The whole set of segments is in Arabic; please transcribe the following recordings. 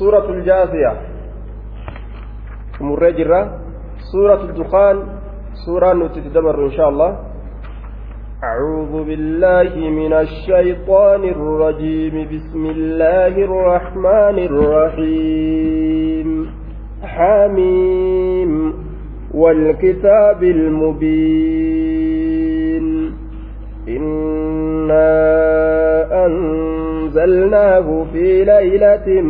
سورة الجاثية. مرجرة سورة الدخان. سورة نتتدبر إن شاء الله. أعوذ بالله من الشيطان الرجيم. بسم الله الرحمن الرحيم. حميم. والكتاب المبين. إنا أنزلناه في ليلة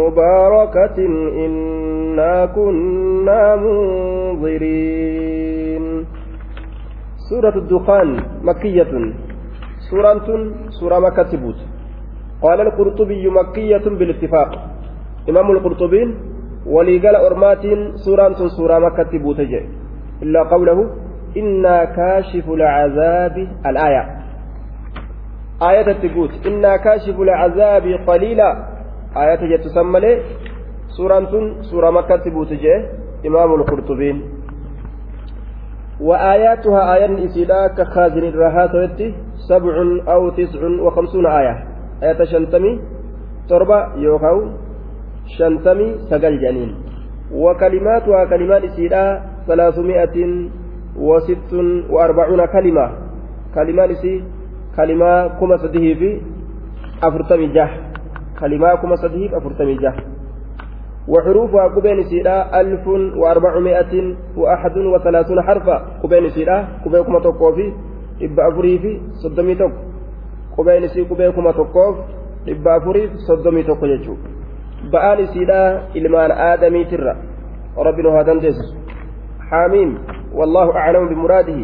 مباركة إنا كنا منظرين. سورة الدخان مكية. سورة سورة مكة تبوت. قال القرطبي مكية بالاتفاق. إمام القرطبين وليقال أرمات سورة سورة مكة تبوت إلا قوله إنا كاشف العذاب الآية. آية تقول إنا كاشف العذاب قليلا. آية تسمى لي سورة سورة مكة تبوت إمام القرطبين وآياتها آية إسيلا كخازن الرهات سبع أو تسع وخمسون آية. آية شنتمي. تربة يوكاو شنتمي سقل جنين. وكلماتها كلمات إسيلا ثلاثمائة وست وأربعون كلمة. كلمة لسي كلمة كما سده في أفرتمي جه. كلمة كما سده في أفرتمي جه وحروفها كبين سيدا ألف وأربعمائة وأحد وثلاثون حرفا. كبين سيدا كبين كما تقوف إبا أفري في صدمي تق كبين سي كبين كما تقوف إبا أفري صدمي تق يجو. بآل سيدا إلمان آدمي ترى. ربنا هذا حاميم والله أعلم بمراده.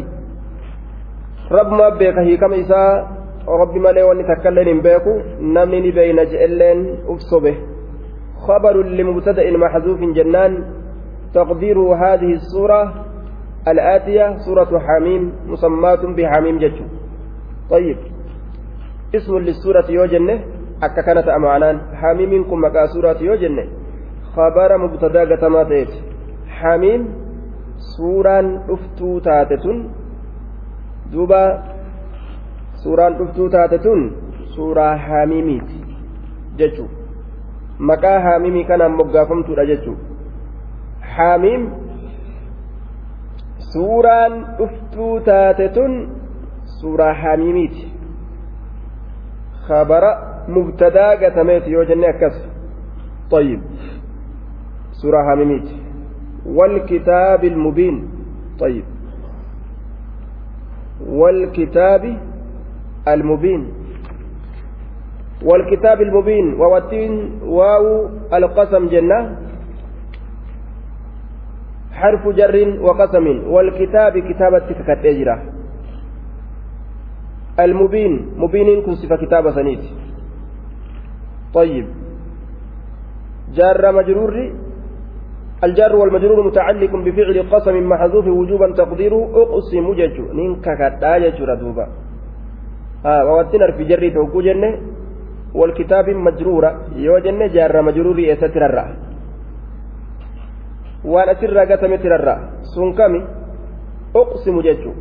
رب ما بيك هي كم إساء. رب ما لي وني تكلن بيكو نمني بين جئلين أفصبه خبر لمبتدأ محذوف جنان تقدير هذه السورة الآتية سورة حميم مسماة بحميم جج طيب اسم للسورة يوجنه hamiimiin kun maqaa suuraati yoo jenne khabara mubtadaa gatamaa ta'eeti hamiim suuraan dhuftuu taate tun duuba suuraan dhuftuu taate tun suuraa haamimiiti jechuu maqaa haamimii kanaan moggaafamtuudha jechuu haamiim suuraan dhuftuu taate tun suuraa haamimiiti khabara mubtadaa gatameeti yoo jenne akkas طيب سورة هاميميت والكتاب المبين طيب والكتاب المبين. والكتاب المبين. ووتين واو القسم جنة. حرف جر وقسم. والكتاب كتابة كتاب المبين. مبين كن صفة كتابة سنيت. طيب. جار مجرور. الجار والمجرور متعلق بفعل قسم محذوف وجوبا تقديره. أقسم ججو. نينكا كدا ججو آه ووتنر في جري توكو جنة والكتاب مجرورة يو جنة جار مجرور يسترر waan asirraa gatametirarraa sun kami uqsimu jechu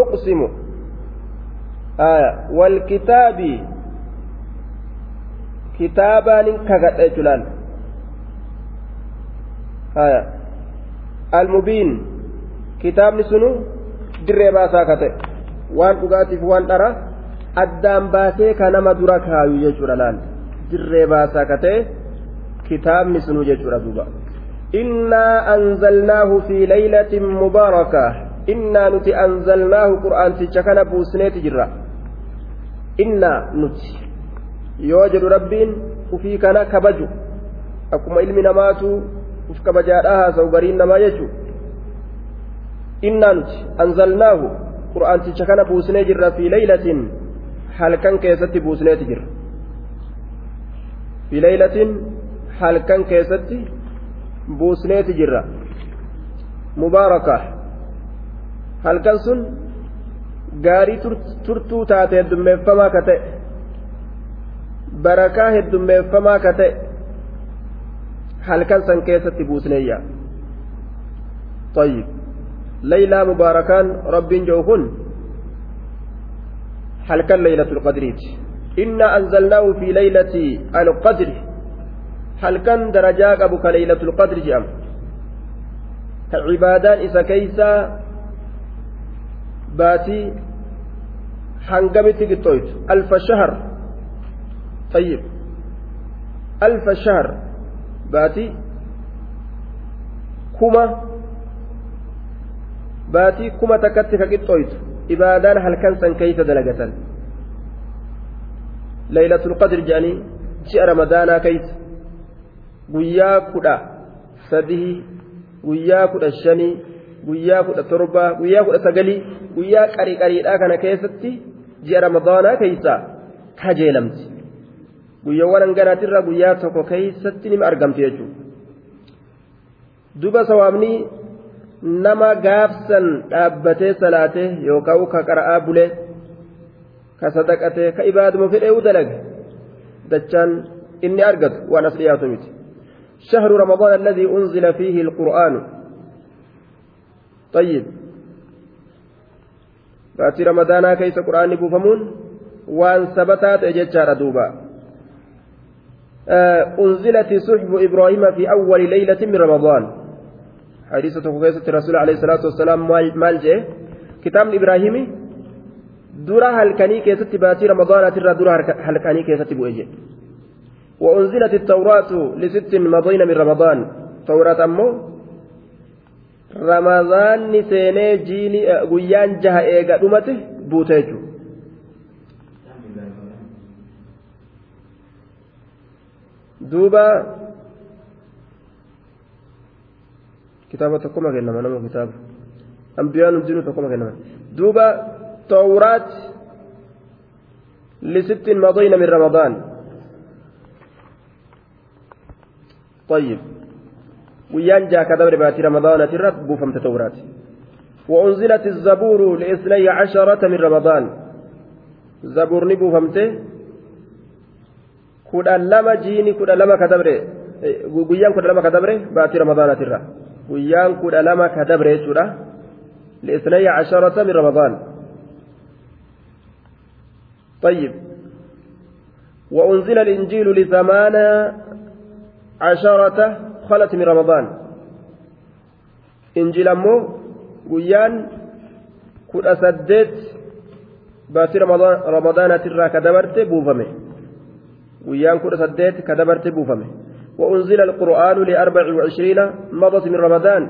uqsimu aya walkitaabi kitaabaanin kagadha jechu laal haya almubiin kitaabni sunu dirree baasaa ka ta'e waan dhugaatiif waan dhara addaan baasee ka nama dura kaayu jechuudha laal. Dirree baasaa ka ta'e kitaabni sunu jechuudha duuba. Innaa anzalnaahu fi laylatin mubaaraka. Innaa nuti anzalnaahu qur'aanticha kana buusneeti jirra. Innaa nuti. Yoo jedhu rabbiin ufii kana kabaju. Akkuma ilmi namaatu uf kabajaadhaa haasa'u gariin namaa jechu. Innaa nuti. Anzalnaahu qur'aanticha kana buusnee jirra fi laylatin halkan keessatti buusneeti jirra fi laylatin halkan keessatti buusneeti jirra mubaaraka halkan sun gaarii turtuu taate heddummeeffamaa ka ta'e barakaa heddummeeffamaa ka ta'e halkan san keessatti buusneeyya طيب ليلى مباركان رب جوهن كان ليلة القدر إنا أنزلناه في ليلة القدر qabu ka leeylatul qadri jedhama ka cibaadaan isa keeysaa baatii hangamitti qixxooytu alfa shahar طيب ألف شهر باتي كما كما تكتك قطويت إبادان هل كان سن كيف دلقة ليلة القدر جاني جاء رمضانا كيس guyyaa kudha sadii guyyaa kudha shanii guyyaa kudha torbaa guyyaa kudha sagalii guyyaa qarii qariidhaa kana keessatti ji'a ramadaanaa keeysaa kajeelamti guyyaawwan hanganaatirra guyyaa tokko keeysatti nima argamti jechuudha duba sawaabni nama gaafsan dhaabbatee salaatee yookaan ka qara'aa bulee ka sadaqatee ka ibaaduma fedhee dalage dachaan inni argatu waan as dhiyaatu miti. شهر رمضان الذي أنزل فيه القرآن طيب باتي رمضان كيس قرآن بوفمون وان ثبتات اجتشار دوبا آه أنزلت صحف إبراهيم في أول ليلة من رمضان حديثة قيسة الرسول عليه الصلاة والسلام مال جه؟ كتاب إبراهيم درا هلكني كيست باتي رمضان ترى درا هلكني كيست بوجه وأنزلت التوراة لست مضين من رمضان. توراة أمو؟ رمضان نسيني جيني قيان جها إيقا أمته بوتيجو دوبا كتابة تقوم كنما نمو كتاب أنبياء الدين تقوم كنما دوبا توراة لست مضين من رمضان طيب ويان جاء كدبر باتي رمضان ترت بوفم تتورات وأنزلت الزبور لاثني عشرة من رمضان زبور نبو فمته كودا لما جيني كودا لما كدبر ويان كودا لما كدبر باتي رمضان ترى ويان كودا لما كدبر سورة لاثني عشرة من رمضان طيب وأنزل الإنجيل لثمان عشرة خلت من رمضان إنجيل أمو ويان كل أسدت باتي رمضان رمضان ترى كدبرت بوفمه ويان كل أسدت كدبرت بوفمه وأنزل القرآن لأربع وعشرين مضت من رمضان.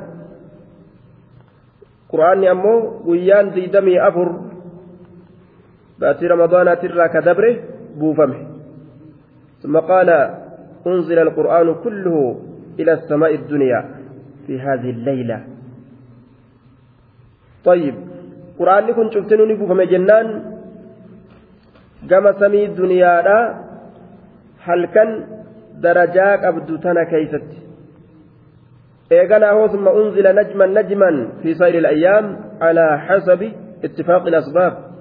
قرآن أمو ويان ذي دمي أفر. باتي رمضان ترى كدبره بوفمه. ثم قال أنزل القرآن كله إلى السماء الدنيا في هذه الليلة. طيب قرآن لكم شفتنوا نبو فما جنان؟ قام سمي الدنيا لا درجات أبدو تنا كيست إيقنا ثم أنزل نجما نجما في سائر الأيام على حسب اتفاق الأسباب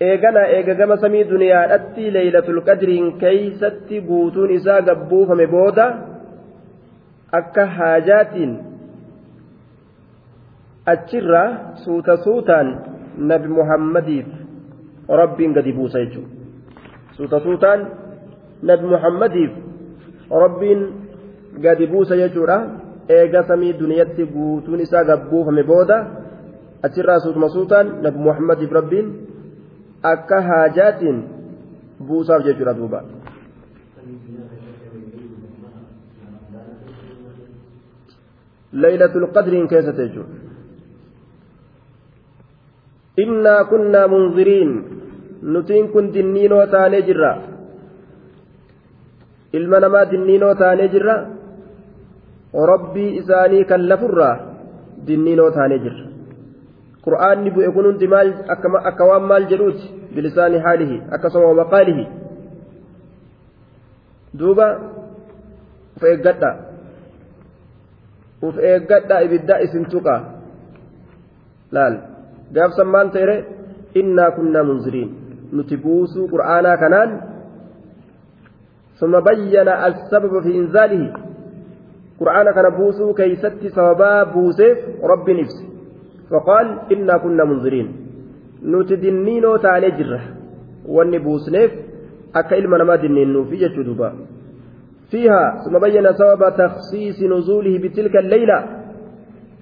eegana eega gama samii duniyaadhatti leeylatul qadriin keeysatti guutuun isaa gabbuufame booda akka haajaatiin achirra suuta suutaan nabi muhammadiif rabbiin gadi buusa jechuudha suuta nabi muhammadiif rabbiin gadi buusa jechuudha eega samii duniyatti guutuun isaa gabbuufame booda achirraa suutuma suutaan nabi muhammadiif rabbiin akka haajaatiin buusaaf jechuudha duuba laylatul qadriin keessatti jechuudha innaa kunnaa munziriin nutiin kun dinniinoo taanee jirra ilma namaa dinniinoo taanee jirra rabbii isaanii kan lafurraa dinniinoo taanee jirra qur'aanni bu'e kun hundi maal akka waan maal jedhuuti bilisaani haalihi akkasuma maqaalihi duuba uf eeggadha uf eeggadha ibiddaa isin tuqa laal gaafsan maal ta'ere innaa kunnaa munziriin nuti buusuu qur'aanaa kanaan ثم بين السبب في إنزاله. قرآن كان بوسو كيست سببا بوسيف رب نفسه فقال إنا كنا منذرين نتدنينو تعالى جرة. واني بوسنيف. أكا إلما نما دنينو في جتشدوبا فيها ثم بين سبب تخصيص نزوله بتلك الليلة.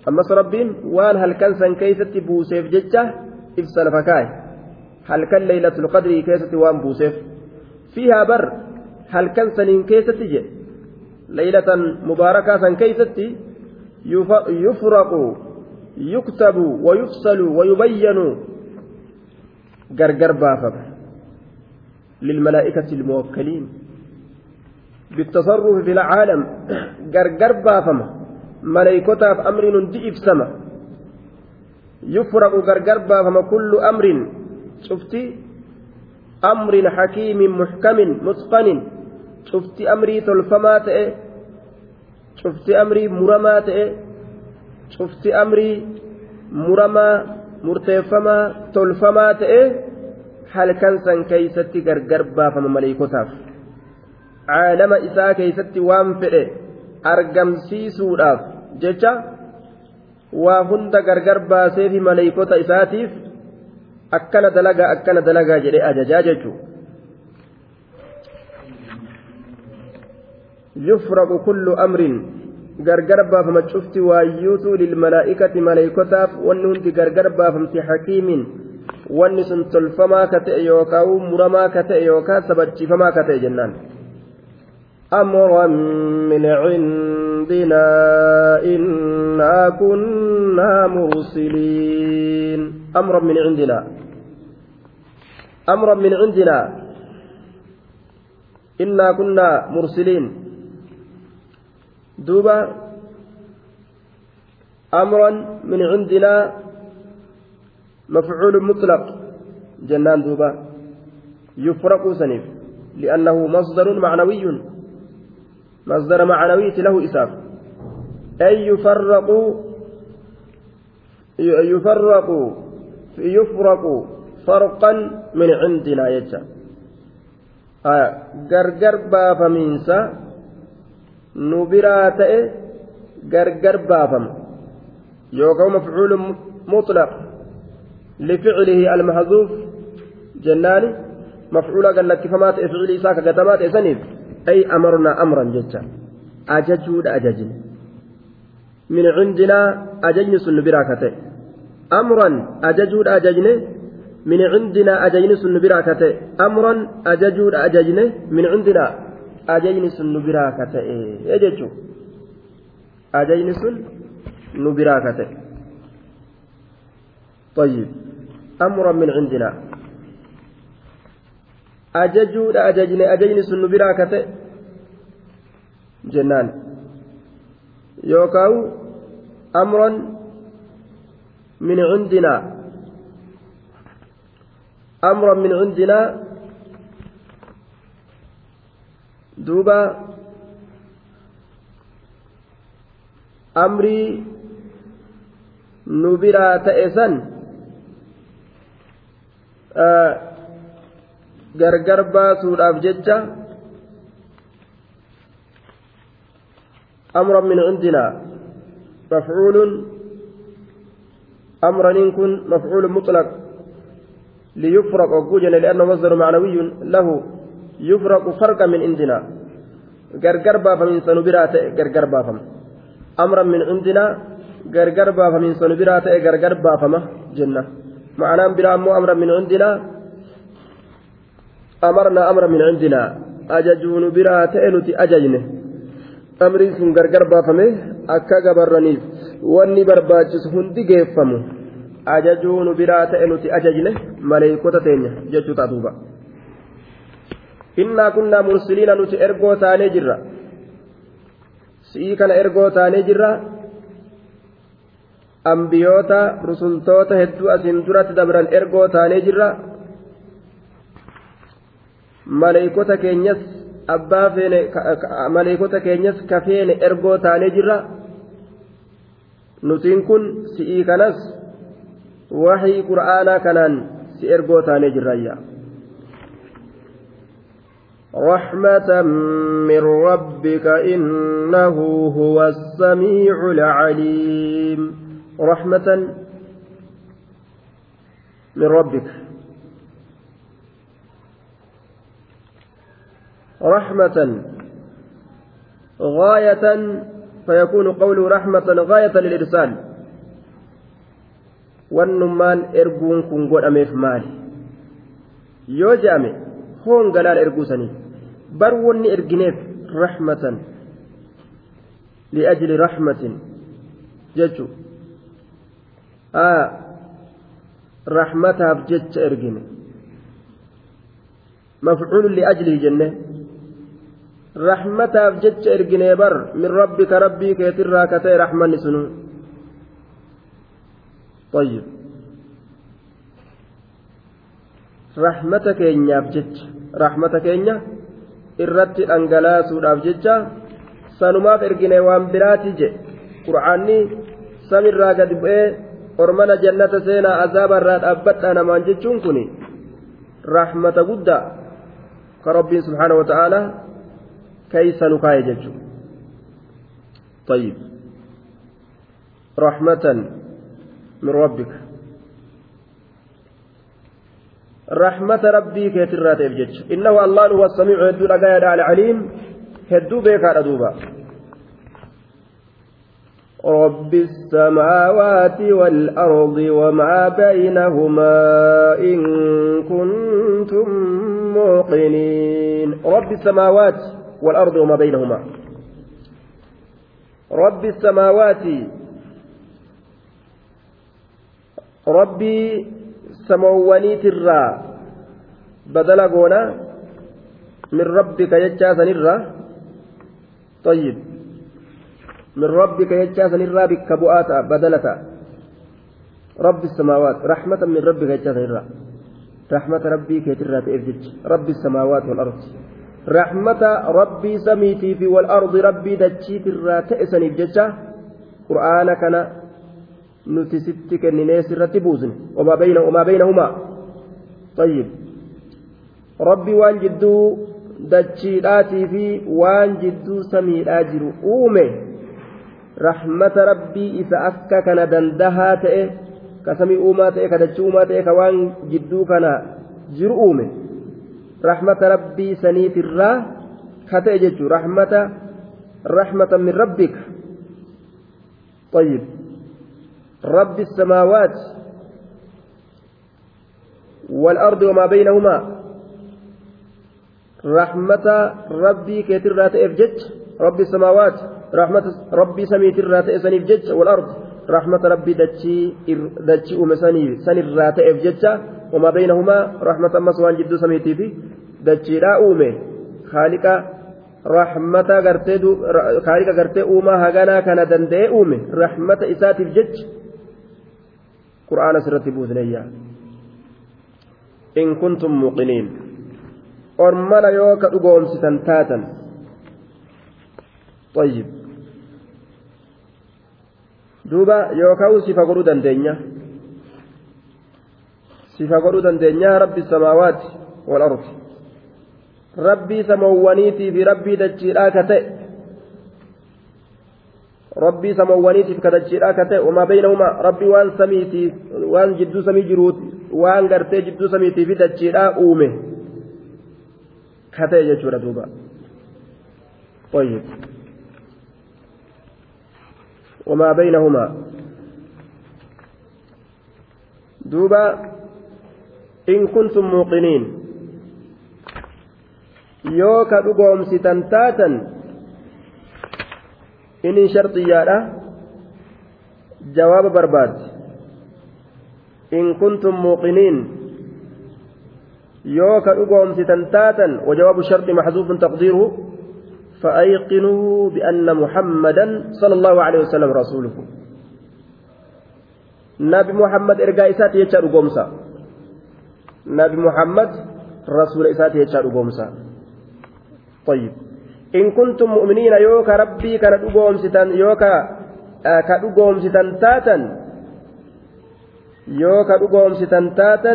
أما ربين وان هل كان سن كيست بوسيف ججة إفسل فكاي. هل كان ليلة القدر كيست وان بوسيف؟ فيها بر. كان سنين كيست جي؟ ليلة مباركة سن كيست يفرق يكتب ويفصل ويبين. غرغر بافم للملائكة الموكلين. بالتصرف في العالم. غرغر بافم. ملائكتها في أمر دئب سما يفرق غرغر بافم كل أمر. شفتي؟ أمر حكيم محكم متقن. شفتي أمري تلفما تئ شفتي أمري مرما تئ شفتي أمري مرما murteeffamaa tolfamaa ta'e halkan san keeysatti gargar baafama maleeykotaaf caalama isaa keeysatti waan fedhe argamsiisuudhaaf jecha waa hunda gargar baaseefi maleeykota isaatiif akkana dalagaa akkana dalagaa jedhee ajajaa jechuu yufraqu kullu amrin gargar baafama cufti waayyuutu lilmalaa'ikati maleeykotaaf wanni hundi gargar baafamti hakiimiin wanni sun tolfamaa ka ta'e yookaan muramaa ka ta'e yookaan sabachiifamaa ka ta'e jennaan. أمرا من عندنا إنا كنا مرسلين أمرا من عندنا أمرا من عندنا إنا كنا مرسلين دوبا أمرا من عندنا مفعول مطلق. جنان دوبا. يفرق سنيف. لأنه مصدر معنوي. مصدر معنوي له إساف. أي يفرق يفرق يفرق فرقا من عندنا يجا. آه غرغر بافمينسا nu biraa ta'e gargar baafama yookaan mafcuulu mutlaq lificlihi almahzuuf jennaani mafcuula gallakkifamaa ta'e ficilii isaa kagatamaa ta'e saniif ay amarnaa amran jecha ajajuudha ajajne min cindinaa ajajni sun nu biraa ka ta'e amran ajajuudha ajajne min cindinaa ajajni sun nu biraa ka ta'e amran ajajuudha ajajne min cindinaa ajajni sun nu biraa ka ta'e jechuun ajajni sun nu biraa ka ta'e طيب أمرا من عندنا أججود أججني أججني سن براكة جنان يوكاو أمرا من عندنا أمرا من عندنا duuba amrii nu biraa ta'e san gargar baasuudhaaf jecha amran min cindinaa mafcuulun amraniin kun mafcuul mutlaq liyufraq ogguu jenne li'annahu masdaru macnawiyyun lahu yufraqu farqa min indinaa gargar baafamiinsa nu biraa ta'e gargar baafama. Amran min indinaa gargar baafamiinsa nu biraa ta'e gargar baafama jenna. Ma'anaan biraa ammoo amran min indinaa amarna amra min indinaa ajajuu nu biraa ta'e nuti ajajne. Amriin sun gargar baafame akka gabarraniif wanni barbaachisu hundi geeffamu. Ajajuu nu biraa ta'e nuti ajajne maleeykota teenya jechuu ta'a duuba. Innaa kunnaa mursiliina nuti ergoo taanee jirra. Si'ii kana ergoo taanee jirra. Ambiyoota rusultoota hedduu asiin duratti dabran ergoo taanee jirra. Maleeykota keenyas abbaa feene maleeykota keenyas kafeene ergoo taanee jirra. Nutiin kun si'ii kanas waxii qur'aanaa kanaan si ergoo taanee jirrayya رحمة من ربك إنه هو السميع العليم. رحمة من ربك. رحمة غاية فيكون قوله رحمة غاية للإرسال. والنمان إرجون كن قد أميف مالي هون قلال إرجوسني بروني إرجنيف رحمة لأجل رحمة جتشو آه رحمتها بجتش إرجني مفعول لأجله جنة رحمتها بجتش إرجني بر من ربك ربي كيترى كتي رحمن سنو طيب رحمتك يا بجتش رحمتك يا irratti dhangalaasuudhaaf jecha sanumaaf ergine waan biraati je qur'aanni samirraa gadi bu'ee ormana jannata seenaa azaabarraa dhaabbadhaa namaan jechuun kun rahmata guddaa ka rabbiin subhaanahu wa ta'aalaa keeysa nu kaaye jechuudha طيب رحمة من رحمة ربي كيترات الجج إنه الله هو السميع هدو لقايا العليم هدو بيكا ردوبا رب السماوات والأرض وما بينهما إن كنتم موقنين. رب السماوات والأرض وما بينهما. رب السماوات. ربي الرا بدل قونا من ربك يجاسن الرا طيب من ربك يجاسن الرا بك بؤاتا بدلتا رب السماوات رحمة من ربك يجاسن الرا رحمة ربي كيترا تئفجج رب السماوات والأرض رحمة ربي سميتي في والأرض ربي دجيت الرا تئسن الججة قرآن كان نتستك الناس رتبوزن وما بين وما بينهما طيب ربي وان جدو دجيلاتي في وان جدو سميلaa jiru uume rahmata rabbii isa akka kana dandahaa ta'e ka samii uumaa ta'e ka dachii uumaa ta'e ka waan jidduu kana jiru uume rahmata rabbii saniitirraa ka ta'e jechuu rahmata rahmata min rabbika طيب رب السماوات والأرض وما بينهما. رحمة ربي كثير لا تأفجج رب السماوات رحمة ربي سميت الرات جج. والأرض رحمة ربي دتشي دتشي أم سنيف سني الرات جج. وما بينهما رحمة مسوان جد سميتي في دتشي لا أومي. خالق رحمة غرتي خالق غرتي أوما هغانا كان دندي أومي. رحمة إساتي جج قرآن سرتي بوزنيا إن كنتم موقنين أرمنا يوكا أقوم ستنتاتا طيب duuba yookaan sifa godhuu dandeenya sifa godhuu dandeenya rabbi samaawaati wal ardi rabbii samawwaniitii fi rabbii dachiidhaa ka ta'e ka dachiidhaa ka ta'e wamaa beeynahumaa rabbii waan samiitiif waan jidduu samii jiruuti waan gartee jidduu samiitii fi dachiidhaa uume ka ta'e jechuudha duuba طيب وما بينهما دوبا إن كنتم موقنين يوكا دقوم ستنتاتا إن شرطيانا جواب برباد إن كنتم موقنين يوكا دقوم ستنتاتا وجواب الشرط محذوف تقديره فأيقنوا بأن محمدا صلى الله عليه وسلم رسوله نبي محمد إرقا إسات يجار قومسا نبي محمد رسول إسات يجار قومسا طيب إن كنتم مؤمنين يوكا ربي كان قومستا يوكا آه كدقومستا تاتا يوكا قومستا تاتا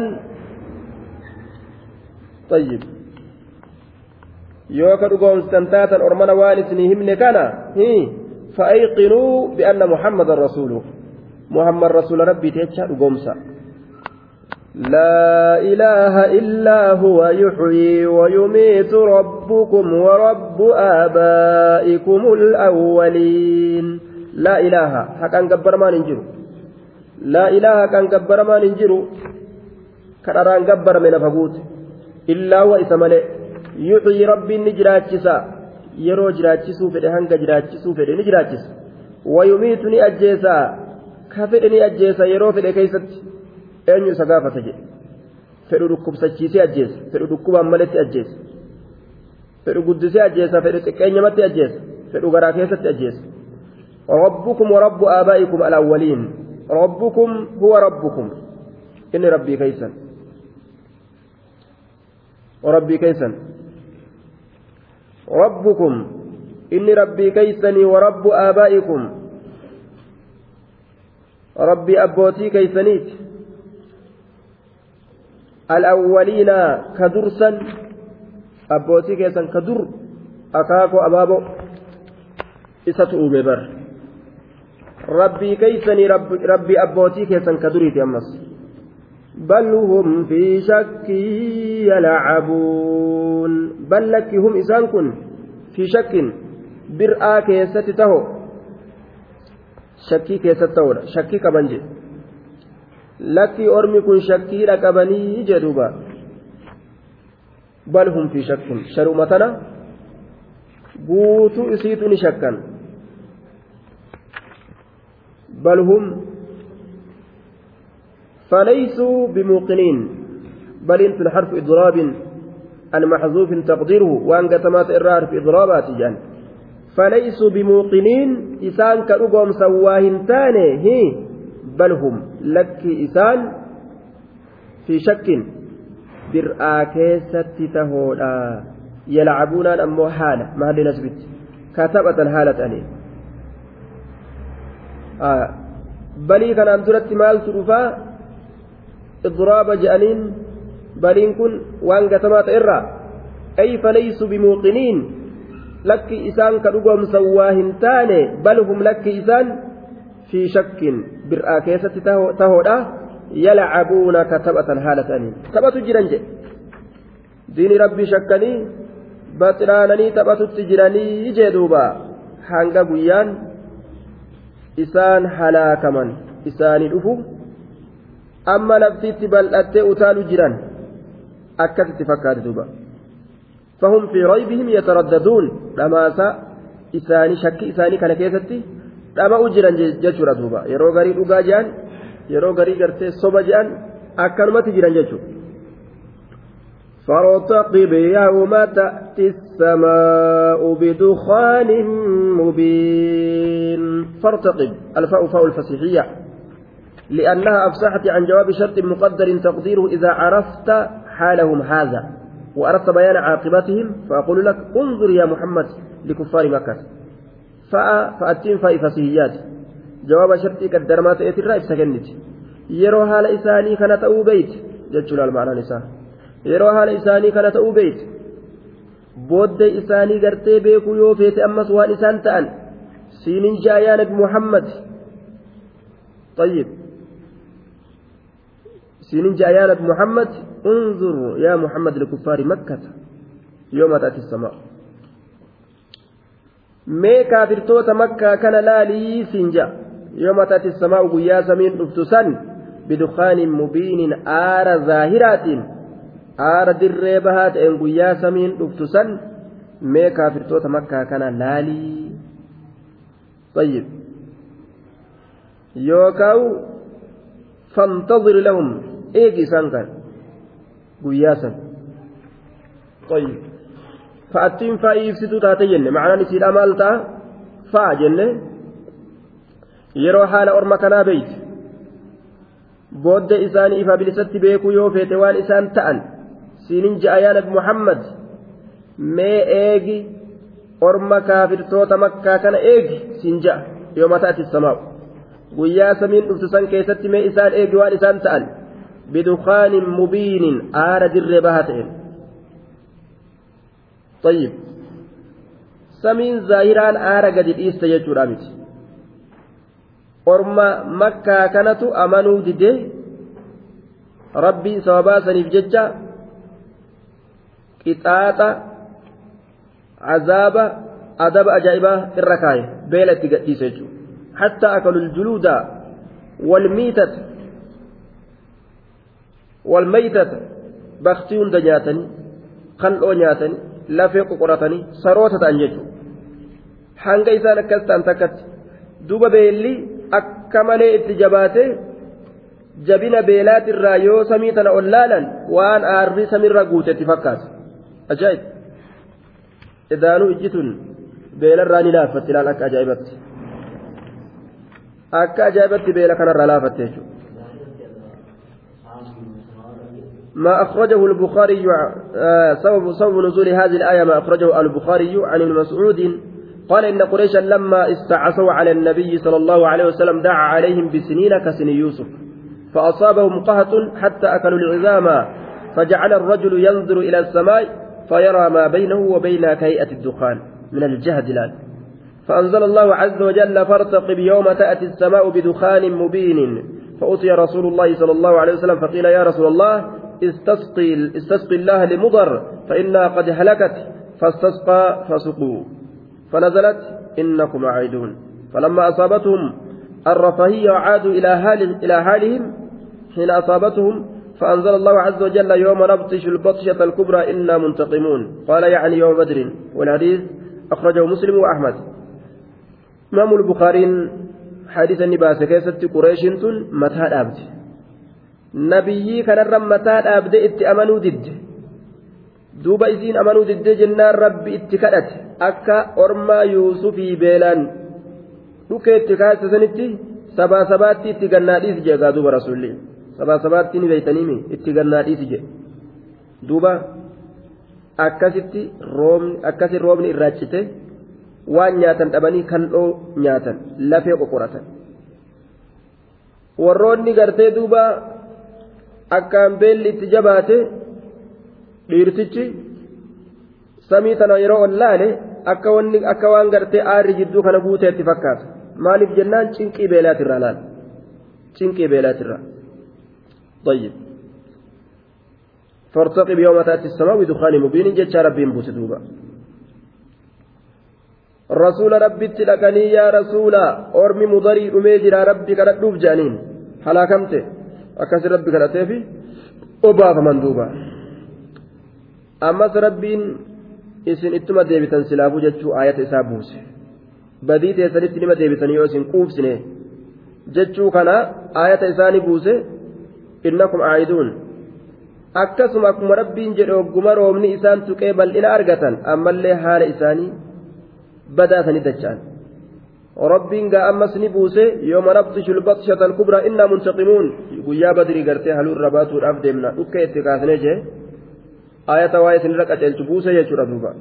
طيب yoo ka dhugoomsitan taatan ormana waan isinii himne kana fa'ayqinuu bi'anna muhammadan rasuulu muhammad rasuula rabbiiti jecha dhugoomsa لا إله إلا هو يحيي ويميت ربكم ورب آبائكم الأولين. لا إله. حقا قبر ما ننجر لا إله. حقا قبر ما ننجر كرران من فقوت إلا هو إسمالي يحيي ربي نجراتشسا. jiraachisuu fedhe ni jiraachisa wayumiitu ni ajjeesa ka fedhe ni eenyu isa gaafata jedhe? Fedhu dhukkubsachiisee ajjeesa. Fedhu dhukkubaan malatti ajjeesa. Fedhu guddisee ajjeesa. Fedhu xiqqeenyamatti ajjeesa. Fedhu garaa keessatti ajjeesa. Rabbukum warabbu aabaa'ikum alaawwaliin rabbukum huwa rabbukum. Inni rabbii keeysan rabbii keeysan rabbukum. Inni rabbii keeysanii warabbu aabaa'ikum. Rabbii abbootii keeysaniiti الأولين كدرسا أبوتي كيسا كدر أكاكو أبابو إساتو ببر ربي كيسني رب ربي أبوتي كيسا كدريتي أمس. بل هم في شك يلعبون. بل لك هم إسان كن في شك برآ كيست تهو. شكي كيست تهو. شكي كبنجي. Kun shakkiidha qabanii jedhuuba bal hum fi shakkin sharuma tana guutuu isiitu ni shakkan bal hum فليسوا بموقنين. بل انت حرف اضراب المحذوف تقديره. وان قتمات الرار في اضرابات جان فليسوا بموقنين. اسان كرقم سواهن تاني هي. بل هم لك إسان في شك برآ كيست تهودا يلعبون أمو حالة ما هذه نسبت كتبة حالة أني آه بلي كان أمدرت مال ترفا إضراب جأنين بلين كن وان قتمات إرى أي فليسوا بموقنين لك إسان كرقم سواهن تاني بل هم لك إسان في شك برآ كيست تهودا يلعبون كتبة هالتاني تبت جرنج دين ربي شكني بطرانني تبت جرني جدوبا hanga guyyaan isaan halaakaman isaanii dhufu amma laftitti bal'attee utaalu jiran akkasitti fakkaate duuba fahum fi raybihim yataraddaduun dhamaasa isaanii shakki isaanii kana keessatti dhama'u jiran jechuudha duuba. Yeroo garii dhugaa je'an yeroo garii gartee soba je'an akkanumatti jiran jechuudha. فارتقب يوم تأتي السماء بدخان مبين فارتقب الفاء فاء الفسيحية لأنها أفسحت عن جواب شرط مقدر تقديره إذا عرفت حالهم هذا وأردت بيان عاقبتهم فأقول لك انظر يا محمد لكفار مكة فأتين فاء فسيحيات جواب شرط قدر ما تأتي الرأي سكنت يرو حال إساني كانت أو بيت جدت المعنى نساء yeroo haala isaanii kana ta'uu beeyte booddee isaanii gartee beekuu yoo feete ammas waan isaan ta'an? Siinin jaa yaa nabi muhammad? طيب سنين جاء يا محمد انظر يا محمد لكفار مكة يوم تأتي السماء mee kaafirtoota makkaa kana laalii siinja yooma taati samaa guyyaa samiin dhuftu san bidukaanin mubiinin aara zaahiraatiin aara dirree bahaa ta'een guyyaa samiin dhuftu san mee kaafirtoota makkaa kana laalii طيب يوكاو فانتظر لهم ايجي سانكا قياسا طيب fa'attiin faa'i ibsituu taate jenne. Ma'anaan isiidha maal ta'a? Fa'a jenne. Yeroo haala orma kanaa beeyti booddee isaanii ifa bilisatti beekuu yoo feete waan isaan ta'an siinin ja'a yaa nabi muhammad mee eegi orma kaafirtoota makkaa kana eegi siin ja'a. Yoo mataa ati samaa'u. Guyyaa samiin dhuftu san keessatti mee isaan eegi waan isaan ta'an. Bidukaaniin mubiiniin aara dirree baha ta'een. طيب samiin zaahiraan aara gadi dhiiste jechuudha miti orma makkaa kanatu amanuu didee rabbii sababaa saniif jecha qixaaxa cazaaba adaba ajaa'ibaa irra kaaye beela itti gadhiise jechuudha حتى أكلوا الجلود والميتة والميتة بختيون دنياتني خلقوا نياتني lafee qoqoratanii saroota ta'an jechuudha. Hanga isaan akkas ta'an takkatti duuba beelli akka malee itti jabaate jabina beelaatirraa yoo samii tana ol laalan waan aarri samiirra guutetti fakkaata. Ajaa'ib. Idaanuu ijjituun beelarraa ni laaffatti ilaal akka ajaa'ibatti akka ajaa'ibatti beela kanarraa laafatte jechuudha. ما أخرجه البخاري آه، سبب سبب نزول هذه الآية ما أخرجه البخاري عن ابن مسعود. قال إن قريشا لما استعصوا على النبي صلى الله عليه وسلم دعا عليهم بسنين كسن يوسف فأصابهم قهط حتى أكلوا العظام فجعل الرجل ينظر إلى السماء فيرى ما بينه وبين كيئة الدخان من الجهد الآن. فأنزل الله عز وجل فارتقب يوم تأتي السماء بدخان مبين فأتي رسول الله صلى الله عليه وسلم فقيل يا رسول الله استسقي استسقي الله لمضر فإنها قد هلكت فاستسقى فسقوا. فنزلت إنكم عائدون فلما أصابتهم الرفاهية عادوا إلى حال إلى حالهم حين أصابتهم فأنزل الله عز وجل يوم نبطش البطشة الكبرى إنا منتقمون. قال يعني يوم بدر. والحديث أخرجه مسلم وأحمد. إمام البخاري حديث النباس كيست قريش متى أبدي nabiyyii kanarra mataa dhaabdee itti amanuu didde. Duuba isiin amanuu diddee jennaan rabbi itti kadhate. Akka ormaa yuusufii beelaan dhukeetti kaasisanitti sabaa sabaatti itti gannaadhiisi jeegaa duuba rasuulli. Sabaa sabaatti ni beeytaniimi itti gannaadhiisi jedhe duuba akkasitti roobni akkasi roobni irraa cite waan nyaatan dhabanii kaldhoo nyaatan lafee qoqoratan. Warroonni gartee duuba akkaan beelli itti jabaate dhiirtichi samii tana yeroo ol laale akka wanni akka waan gartee aarri jidduu kana guuteetti fakkaata maaliif jennaan cinqii beelaatirraa laal cinqii beelaatirraa طيب فارتقب يوم تأتي السماء بدخان مبين جتشا ربين بوس دوبا رسول ربي تلقني يا رسول أرمي مضري أميجر ربي كانت دوب جانين هلاكمته akkasi rabbi kadhateefi obaafaman duuba. Ammas rabbiin isin ittuma deebitan silaafuu jechuu aayata isaa buuse. Badii teessanitti nima deebitanii yoo isin quubsine jechuu kana aayata isaanii buuse innakum aayiduun. Akkasuma akkuma rabbiin jedhe ogguma roobni isaan tuqee bal'ina argatan ammallee haala isaanii badaasanii dacha'an ربين قا أمس نبوسه يوم نبطش البطشة الكبرى إنا منتقمون. قيا بدري قرتي هلو الربات والأفدي منا أكا اتكاثني جي آية واية نرك أجل تبوسه يجور دوبا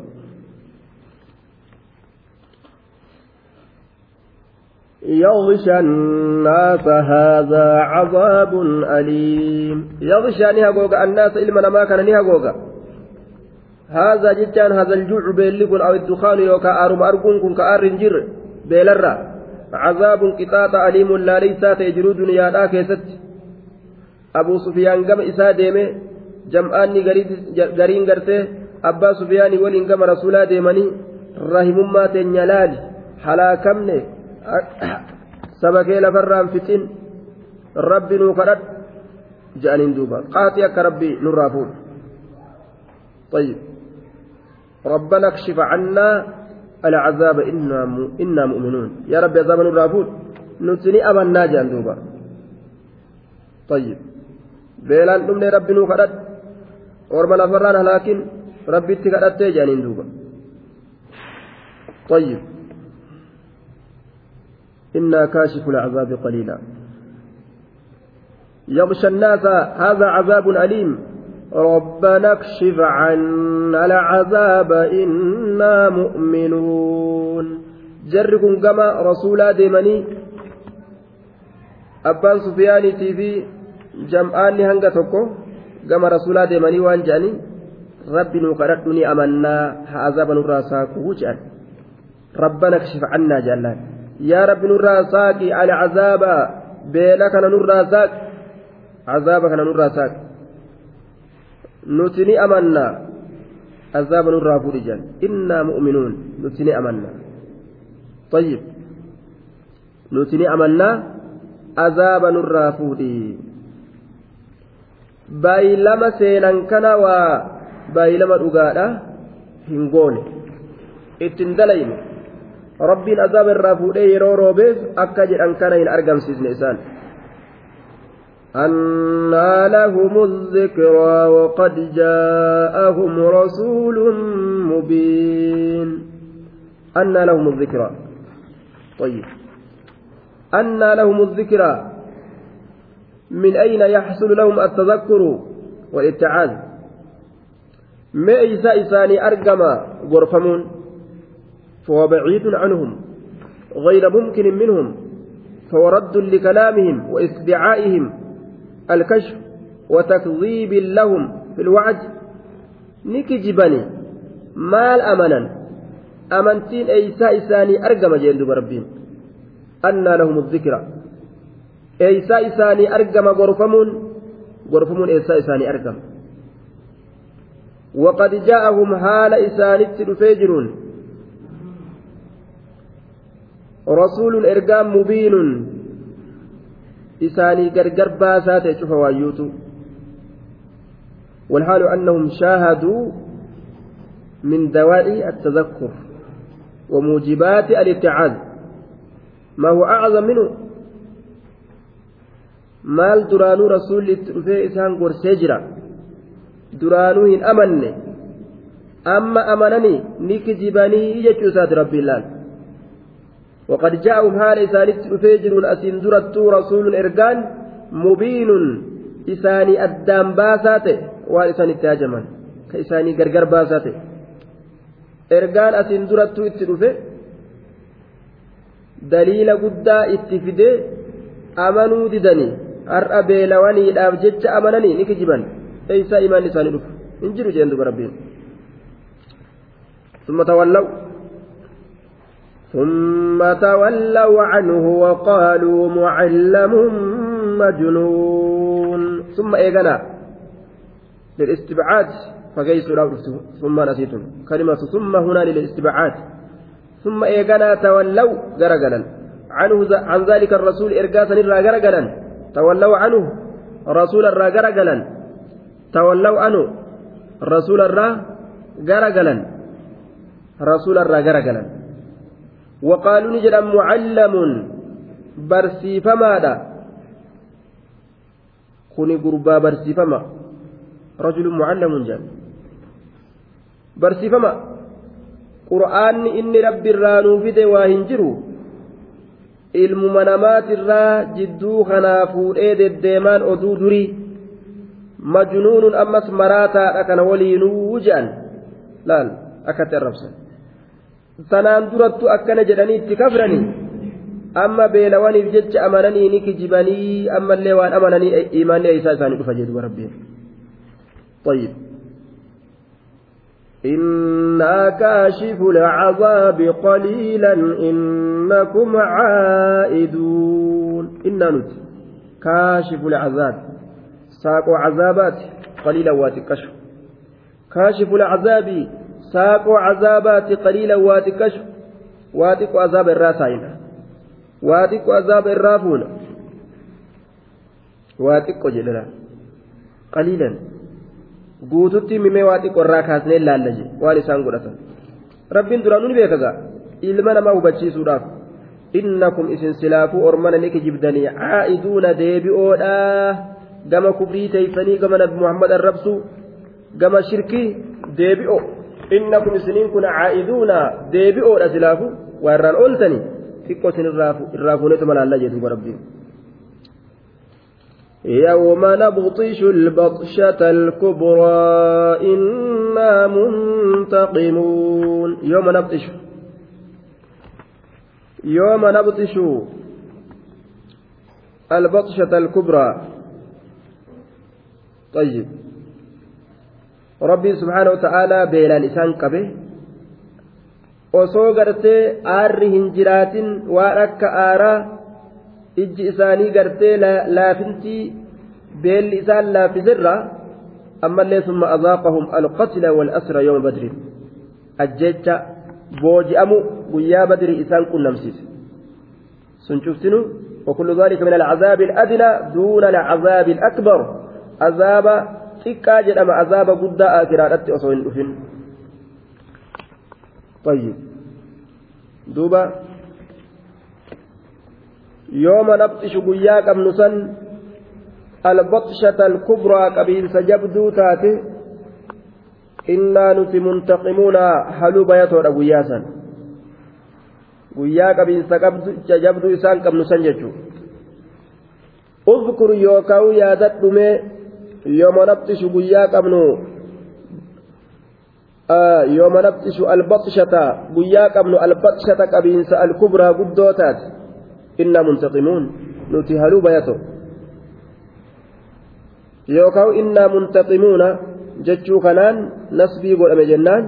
يغشى الناس هذا عذاب أليم. يغشى نهاقوغا الناس إلما ما كان نهاقوغا هذا جتان هذا الجوع بيلكن أو الدخان يوكا أرم أرقنكم كأر جر. beelarra cazaabun qixaaxa aliimun laaleysaa ta'e jiruu duniyaadhaa keessatti abuu sufiyaan gama isaa deeme jam'aanni gariin gartee abbaa sufiyaanii waliin gama rasuulaa deemanii rahimummaa teenya laali halaakamne sabakee lafarraan fixin rabbi nuu kadhadhu je'aniin duuba qaaxii akka rabbi nurraa fuudhu طيب ربنا اكشف عنا العذاب إنا إنا مؤمنون. يا رب عذاب الرافود نتني أمنا جندوبا طيب. بيلان دمني ربي نو كدت أورما لفران لكن ربي تكدت جانين دوبا. طيب. إنا كاشف العذاب قليلا. يغشى الناس هذا عذاب أليم. ربنا اكشف عنا العذاب إنا مؤمنون جركم كما رسولا ديمني أبان سفياني تيفي جمعان هنگا توكو كما رسولا ديمني وان جاني ربي نقرأتني أمنا عذابا نراساك وجان ربنا اكشف عنا جلال يا رب نراساك على عذاب بينك نراساك عذابك نور ساك نتني أمنا عذاب نور فرجا إنا مؤمنون نتني أمنا طيب نتني أمنا عذاب نور فودي baay'ilama seenan kana waa baay'ilama dhugaadha hin goone ittiin dalayne rabbiin azaaba irraa fuudhee yeroo roobeef akka jedhan kana hin argamsiisne isaan أنى لهم الذكرى وقد جاءهم رسول مبين. أنى لهم الذكرى. طيب. أنى لهم الذكرى. من أين يحصل لهم التذكر والاتعاذ؟ ما إيسا إساني أرقم غرفمون؟ فهو بعيد عنهم غير ممكن منهم فهو رد لكلامهم واستدعائهم الكشف وتكذيب لهم في الوعد. نكجبني مال أمنا. أمنتين أيسا إساني أرقم جيل بربين أن لهم الذكرى أيسا إساني أرقم غرفمون. غرفمون أيسا إساني أرقم. وقد جاءهم حال إساني تلفجرون رسول إرقام مبين. Isaanii gargar baasaa ta'e cufa waayyuutu والحال أنهم شاهدوا من دواعي التذكر وموجبات الاتعاذ ما هو أعظم منه maal duraanuu rasuulli itti dhufee isaan gorsee jira duraanuu hin amanne amma amananii ni kijibanii jechuu isaati rabbiin laal وقد جاءهم حال إسانيت رفيجر أسين درت رسول إرقان مبين إساني أدام باساته وإساني تاجما كإساني غرغر باساته إرقان أسين درت إترفه دليل قدا اتفده أمنوا ددني har'a beelawaniidhaaf jecha amananii ni kijiban eeysaa imaan isaanii dhufu hin jiru jeen duba rabbiin ثم تولوا ثم تولوا عنه وقالوا معلم مجنون. ثم إيقنا للاستبعاد فقيسوا لا ثم نسيتم. كلمة ثم هنا للاستبعاد. ثم إيقنا تولوا قرقلا عنه عن ذلك الرسول إرقاسا إلا قرقلا تولوا عنه رسول الرا قرقلا تولوا عنه رسول الرا قرقلا رسول الرا قرقلا وقالوا نجد معلم برسيفما دا كوني قربا برسيفما رجل معلم جان برسيفما قرآن إني ربي الرانو فيدي واهنجرو ilmuma namaatirraa jidduu kanaa fuudhee deddeemaan oduu durii majnuunun ammas maraataadha kana waliinuu je'an laal akkatti arrabsan sanaan durattu akkana jedhanii itti kafranii amma beelawaniif jecha amananii ni kijibanii ammallee waan amananii imaanni isaa isaanii dhufa jedhu rabbiin طيب إنا كاشف العذاب قليلا إنكم عائدون إنا نت كاشف العذاب ساق عذابات قليلا واتكشف كاشف العذاب ساق عذابات قليلا واتكشف واتك عذاب الراسين واتك عذاب الرافون واتك جللا قليلا guututti mimee waa xiqqoo irraa kaasnee laalla je waan isaan godhatan rabbiin duraanuu ni beekagaa ilma namaa hubachiisuudhaaf innakum isin silaafuu ormana ni kijibdanii caa'iduuna deebi'oodha gama kufrii teeysanii gama nabi muhammad arrabsuu gama shirkii deebi'o innakum isiniin kun caa'iduuna deebi'oodha silaafuu waa irraan ooltanii xiqqoo isin irraa fuunetu malaalla jedhuuba rabbiin يوم نبطش البطشة الكبرى إنا منتقمون يوم نبطش يوم نبطش البطشة الكبرى طيب ربي سبحانه وتعالى بيلان إسان قبه osoo gartee aarri hin jiraatin waan akka aaraa ijji isaanii gartee laafintii beelli isaan laaffisirra ammallee summa azaaqahum alqatla walasra yooma badrin ajjecha booji'amu guyyaa badri isaan qunnamsiise sun cuftinu وكل ذلك من العذاب الأدنى دون العذاب الأكبر عذاب xiqqaa jedhama azaaba guddaa akiraadhatti osoo hin dhufin. طيب دوبا يوم نبطش قيا قبل سن البطشة الكبرى قبيل سجبدو تاتي إنا نتي منتقمون حلو بيتو قيا سن قيا قبيل سجبدو إسان قبل سن ججو اذكر يوكاو يا دتمي يوم نبطش قيا قبل yooma nabxishu albaqshata guyyaa qabnu albaqshata qabiinsa alkubraa guddoo taate innaa muntaqimuun nuti haluu bayato yookaan innaa muntaqimuuna jechuu kanaan nasbii godhame jennaan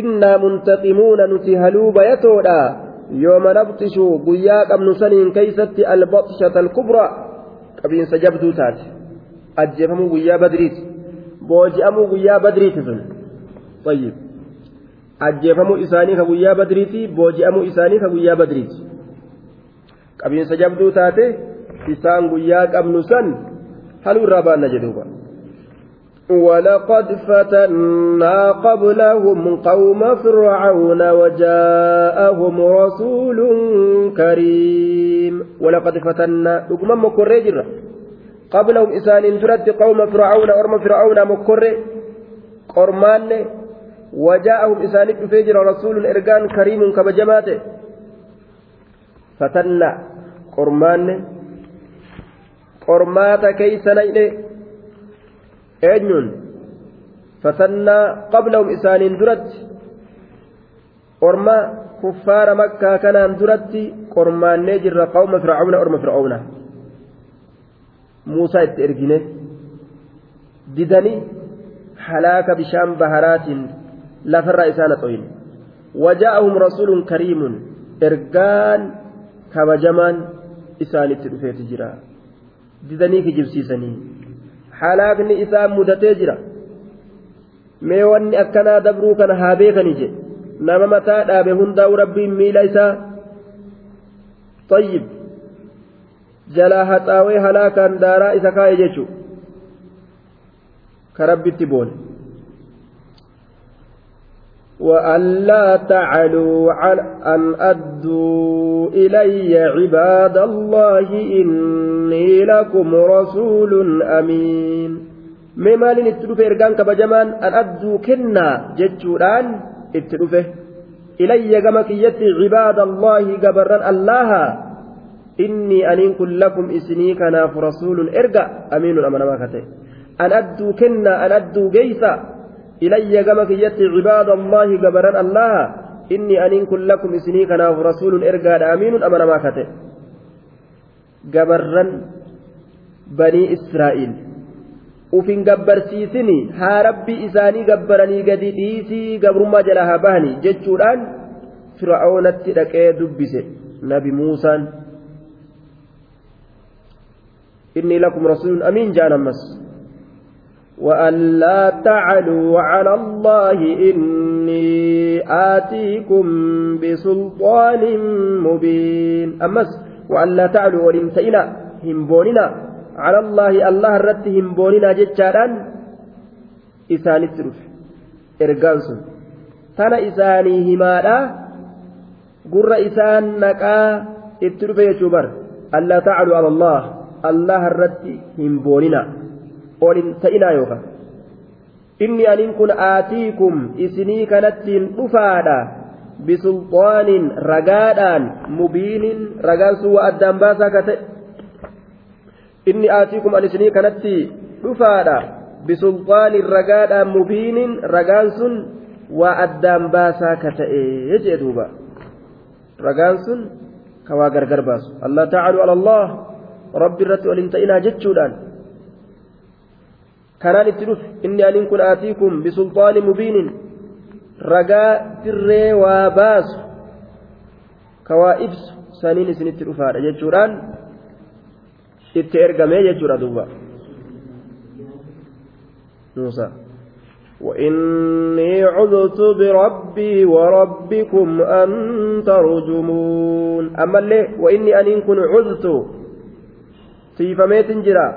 innaa muntaqimuuna nuti haluu bayatoodha yooma nabxishu guyyaa qabnu saniin keeysatti albaqshata alkubraa qabiinsa jabduu taate ajjeefamuu guyyaa badriiti booji'amuu guyyaa badriiti sun طيب ajjeefamuu isaanii ka guyyaa badriiti booji'amuu isaanii ka guyyaa badriiti qabiinsa jabduu taate isaan guyyaa qabnu san haluu irraa baanna jedhuuba ولقد فتنا قبلهم قوم فرعون وجاءهم رسول كريم ولقد فتنا رقما قبلهم إسان ترد قوم فرعون أرم فرعون مكرر قرمان وجاءهم إسانيت فيجر رسول إرجان كريم كبجماته فتنا قرمان قرمات كيس نيل أجنون فتنا قبلهم إسانين درت قرما كفار مكة كان درت قرمان نجر قوم فرعون أرم فرعون موسى إرجنه ددني halaaka bishaan baharaatiin lafarraa isaana xoyin wajaa'ahum rasuulun kariimun ergaan kabajamaan isaanitti dhufeeti jira didanii kijibsiisanii halaakni isaan mudatee jira mee wanni akkanaa dabruu kana haa beekanii jedhe nama mataa dhaabe hundaa'u rabbiin miila isaa طيب jalaa haxaawee halaakaan daaraa isa kaa'e jechuudha كربت بون وألا تعلوا على أن أدوا إلي عباد الله إني لكم رسول أمين مما لن اتلوفه إرقان كبجمان أن أدوا كنا جتشوران اتلوفه إلي كمك يتي عباد الله قبرا الله إني أن كن لكم إسني كناف رسول إرقى أمين أمنا ما كتئ أن أدوا كنا أن أدوا جيسا إلي كما كيت عباد الله جبران الله إني أن كن لكم إسني كنا رسول إرقاد أمين أمنا ما كته جبران بني إسرائيل ufin gabbarsiisini haa rabbi isaanii gabbaranii gadi dhiisii gabrummaa jalaa haa bahani jechuudhaan fir'aunatti dhaqee dubbise nabi muusaan. Inni lakum rasuulun amiin jaan ammas وألا تعلوا على الله إني آتيكم بسلطان مبين. أمس وألا تعلوا ولمتئنا همبوننا على الله الله الرد همبوننا جتشاران. إسان الترف إرقانسون تنا إساني همالا. قر إسان نكا الترف يشبر ألا تعلوا على الله. الله الرد olin ta'inaa yookaan inni aniin kun aatiikum isinii kanattiin dhufaadha bisulxaanin ragaadhaan mubiinin ragaan sun waa addaan baasaa ka ta'e inni aatiikum an isinii kanatti dhufaadha bisulxaanin ragaadhaan mubiinin ragaan sun waa addaan baasaa ka ta'e jee duuba ragaan sun rabbi irratti olin ta'inaa jechuudhaan kanaan itti dhufe inni aniin kun aatiikum bisulxaani mubiinin ragaa dirree waa baasu ka waa ibsu saniin isinitti dhufaadha jechuudhaan itti ergamee jechuudha duuba muusaa وإني عذت بربي وربكم أن ترجمون أما اللي وإني أن كن عذت سيفميت جرا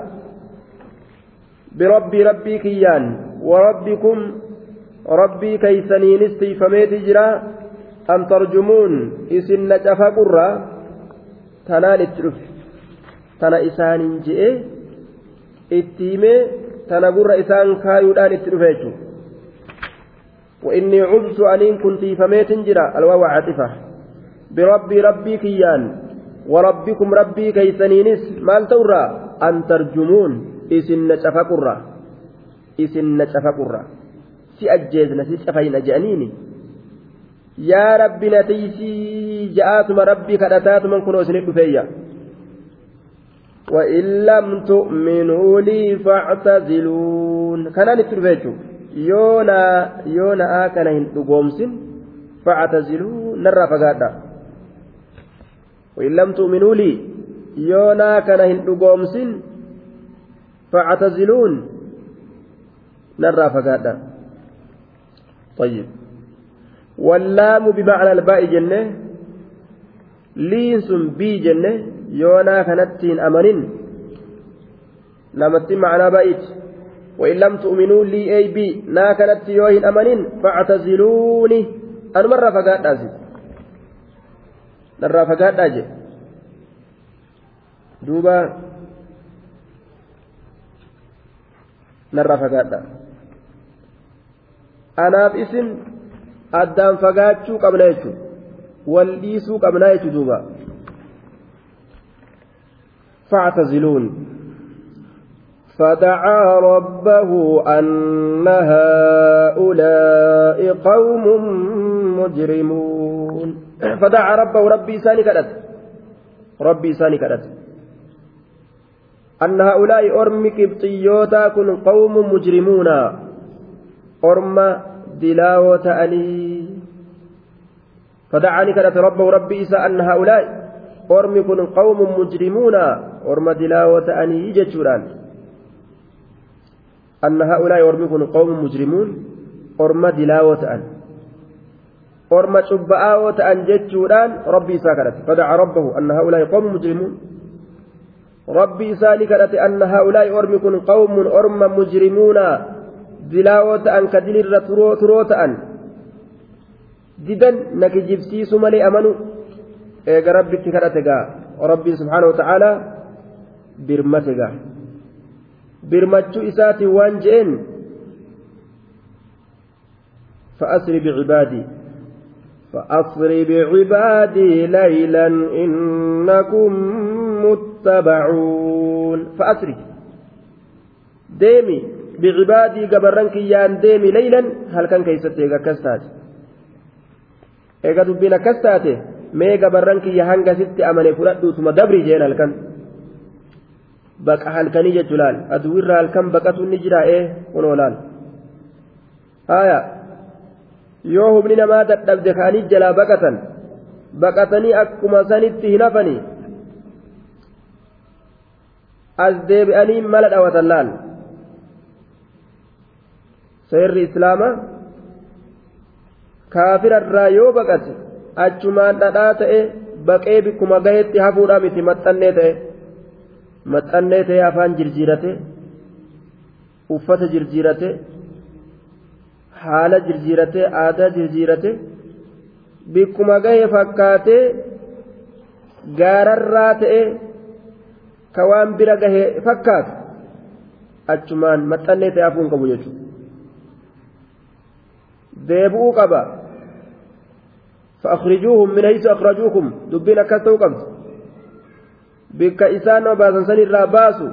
بربي ربي كيان وربكم ربي كيسنين سيفميت جرا أن ترجمون إسن نجفا قرى تنال التلف تنا إسان جئ اتيمي تنا قرى إسان كايودان التلفيتو وإني عذت أنين كنت فميت جرا الواو عاطفة بربي ربي كيان وربكم ربي كيسنينس مال تورا أن ترجمون إسن نشفقرا إسن نشفقرا سي أجيزنا سي شفين جانيني يا ربي نتيسي جاءتما ربي كدتاتما كنوا سنين فيا وإن لم تؤمنوا لي فاعتزلون كان نترفيتشو yoona yoona'aa kana hin dhugoomsin factaziluu narraa lam tu'minuu lii yoonaa kana hin dhugoomsin factaziluun narraa fagaadha طيب. واللام بمعنى الباء جنة لينس بي جنة يونا كانت أمنين. لما معنى بائت. وإن لم تؤمنوا لي أي بي نا كانت يوهن أمنين فاعتزلوني. أنا مرة فقاد نرى فقاد أجل دوبا نرى فقاد anaaf isin addaan fagaachuu qabna jechuun wal dhiisuu qabnaa jechuun duuba factaziluun فدعا ربه أن هؤلاء قوم مجرمون فدعا ربه ربي ساني كدت. ربي ساني كدت. أن هؤلاء أرم كبطيوتا كن قوم مجرمون. أرم دلاوة أني. فدعاني كدت ربه ربي إسا أن هؤلاء أرم كن قوم مجرمون. أرم دلاوة أني جتشوران. أن هؤلاء يرمكن قوم مجرمون. أرمى دلاوة أرمى شبآوة أن جتشوران ربي ساكرت فدعا ربه أن هؤلاء قوم مجرمون ربي سالكت أن هؤلاء أرمكن قوم أرمى مجرمون دلاوة أن كدلر تروت أن amanu. Eega rabbitti kadhate gaa. Rabbiin subhaanahu wa ta'aalaa birmate gaa. Birmachuu isaatiin waan je'een فأسر بعبادي فأسر بعبادي ليلا إنكم متبعون فأسر ديمي بعبادي قبرنك يان ديمي ليلا هل كان كيستي كستات dubbiin akkas taate mee gabarran kiyya hanga sitti amane fudhadhuutuma dabri jeen halkan baqa halkanii jechu laal aduwirra halkan baqatu ni jira ee kunoo laal haya yoo humni namaa dadhabde kaanii jalaa baqatan baqatanii akkuma sanitti hin hafanii as deebi'anii mala dhawatan laal. Seerri islaamaa kaafirarraa yoo baqate achumaan dhadhaa ta'e baqee bikkuma gaheetti hafuudhaa miti maxxannee ta'e maxxannee ta'e afaan jirjiirate uffata jirjiirate haala jirjiirate aadaa jirjiirate bikkuma gahe fakkaate gaararraa ta'e ka waan bira gahe fakkaate achumaan maxxannee ta'e afuu hin qabu jechuudha. Deebi'uu qaba. Fa'akhrijuuhum min haysu akhrajuukum. Dubbiin akkas ta'uu qabdi bikka isaan nama baasan sanirraa baasu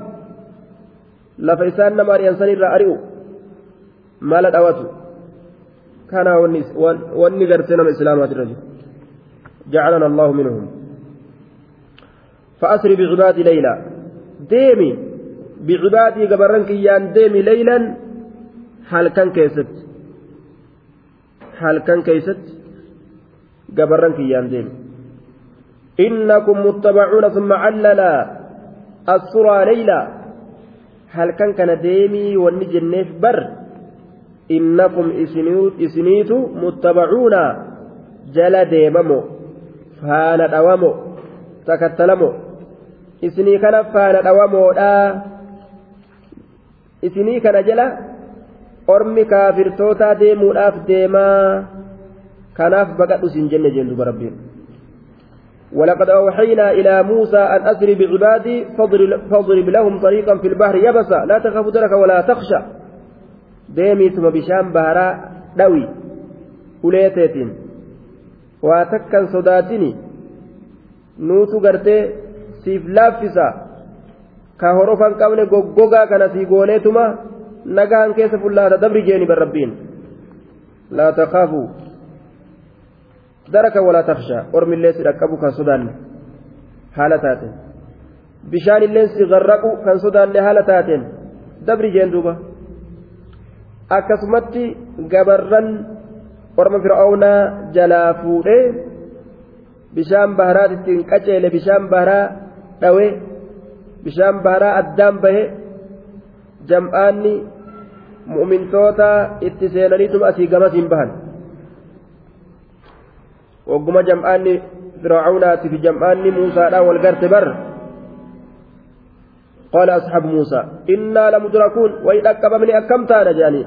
lafa isaan nama ari'an sanirraa ari'u mala dhawatu. كان وني غرسنا من إسلامات الرجل جعلنا الله منهم. فأسر بعبادي ليلا. ديمي بعبادي قبرنك يان ديمي ليلا. هل كان كيست؟ هل كان كيست؟ gabarran kiyyaan deemi innakum muttabacuuna summa callala assuraa leyla halkan kana deemii wanni jenneef bar innakum isiniitu muttabacuuna jala deemamo faana dhawamo takattalamo isinii kana faana dhawamoodha isinii kana jala ormi kaafirtootaa deemuudhaaf deemaa kanaaf baqadhu siin jenne jeen duba rabbiin ولقد أوحينا إلى موسى أن أسر بعبادي فاضرب لهم طريقا في البحر يبسا لا تخاف درك ولا تخشى deemiituma bishaan baharaa dhawi uleeteetiin waa takkan sodaatini nuutu gartee siif laaffisa. Ka horofan qabne goggogaa kana sii gooneetuma nagaan keessa fullaata dabri jeeni barrabbiin. Laa takaafuu daraka walaa takshaa ormillee si dhaqqabu kan sodaanne haala taateen. Bishaanilleen si garraqu kan sodaanne haala taateen. Dabri jeen duuba akkasumatti gabarran orma fir'aawnaa jalaa fuudhee bishaan baharaat ittiin qaceele bishaan baharaa dhawee bishaan baharaa addaan bahe jam'aanni mu'mintoota itti seenaniituma asii gamasiin bahan. wagguma jam'aanni fir'aawnaatii fi jam'aanni muusaadhaan wal garte bar قال أصحاب موسى إنا لمدركون ويدكبمني أكم تانا جاني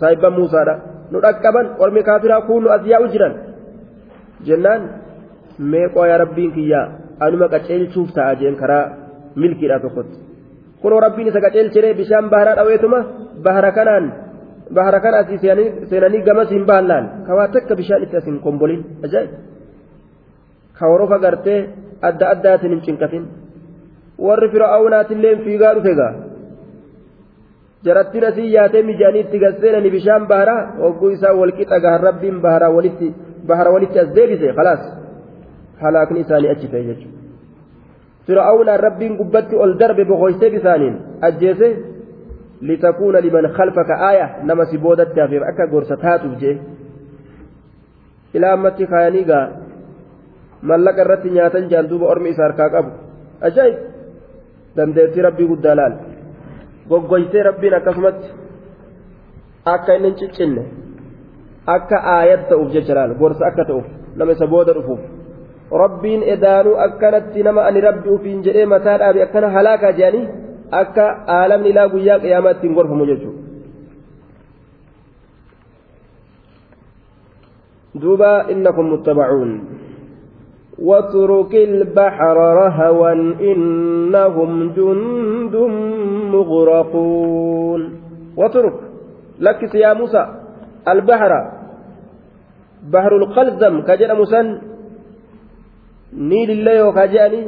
صاحب موسى دا ندكبن ورمي كافرا كونوا أزياء جرا جنان meeqoo yaa rabbiin kiyyaa anuma qaceelchuuf ta'a jeen karaa milkiidha tokkotti kunoo rabbiin isa qaceelchiree bishaan baharaa dhaweetuma bahara kanaan bahara kana asii seenanii gamas hin baallaan kawaa takka bishaan itti asin kombolin ajaa'ib ka horofa gartee adda addaatiin hin cinqatin warri fir'aawnaatillee fiigaa dhufe gaa jarattiin asii yaatee mijaanii itti gasseenani bishaan baharaa hogguu isaa walqixa gahan rabbiin baharaa walitti bahara walitti as deebise khalaas halaakni isaanii achi ta'e jechuudha fir'aawnaan rabbiin gubbatti ol darbe boqoysee bisaaniin ajjeese litakuuna liman khalfaka aaya nama si boodatti hafeef akka gorsa taatuuf jee ilaa ammatti kaayanii gaa mallaqa irratti nyaatan jaan duuba ormi isa harkaa qabu ajaa'ib dandeettii rabbii guddaa laal goggoysee rabbiin akkasumatti akka inni hin ciccinne akka aayat ta'uuf jecha laal gorsa akka ta'uuf nama isa booda dhufuuf rabbiin edaanuu akkanatti nama ani rabbi ufiin jedhee mataa dhaabe akkana halaakaa jedhanii akka aalamni ilaa guyyaa qiyaamaa ittiin gorfamu jechuudha. دوبا إنكم متبعون واترك البحر رهوا إنهم جند مغرقون. واترك. لك يا موسى البحر. بحر القلزم. كجل مسن نيل الله وكجاني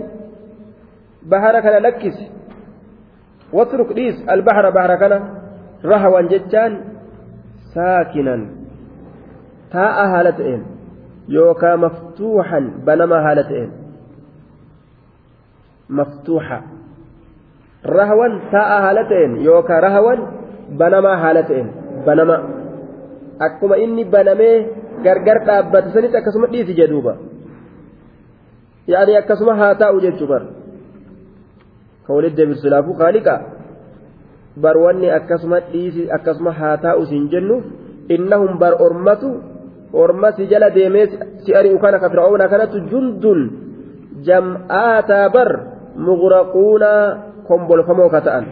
بحر كان لكس واترك ليس. البحر بحر كان رهوا جتان ساكنا. تاء هالتين yookaan maftuuxan banama haala ta'een. Maftuuxa. Rahawan taa'a haala ta'een yookaan rahawan banamaa haala ta'een. Banama. Akkuma inni banamee gargar dhaabbate sanitti akkasuma dhiisi jedhuuba yaani akkasuma haa taa'u jechuu bar. Kan walitti deebisu laafuu kaaliqa bar wanni akkasuma dhiisi akkasuma haa taa'u siin jennu innahum bar ormatu. Orma si jala deemee si ari'u kana ka fir'aawna kanatu jundun jam'aataa bar mughraquuna kombolfamoo ka ta'an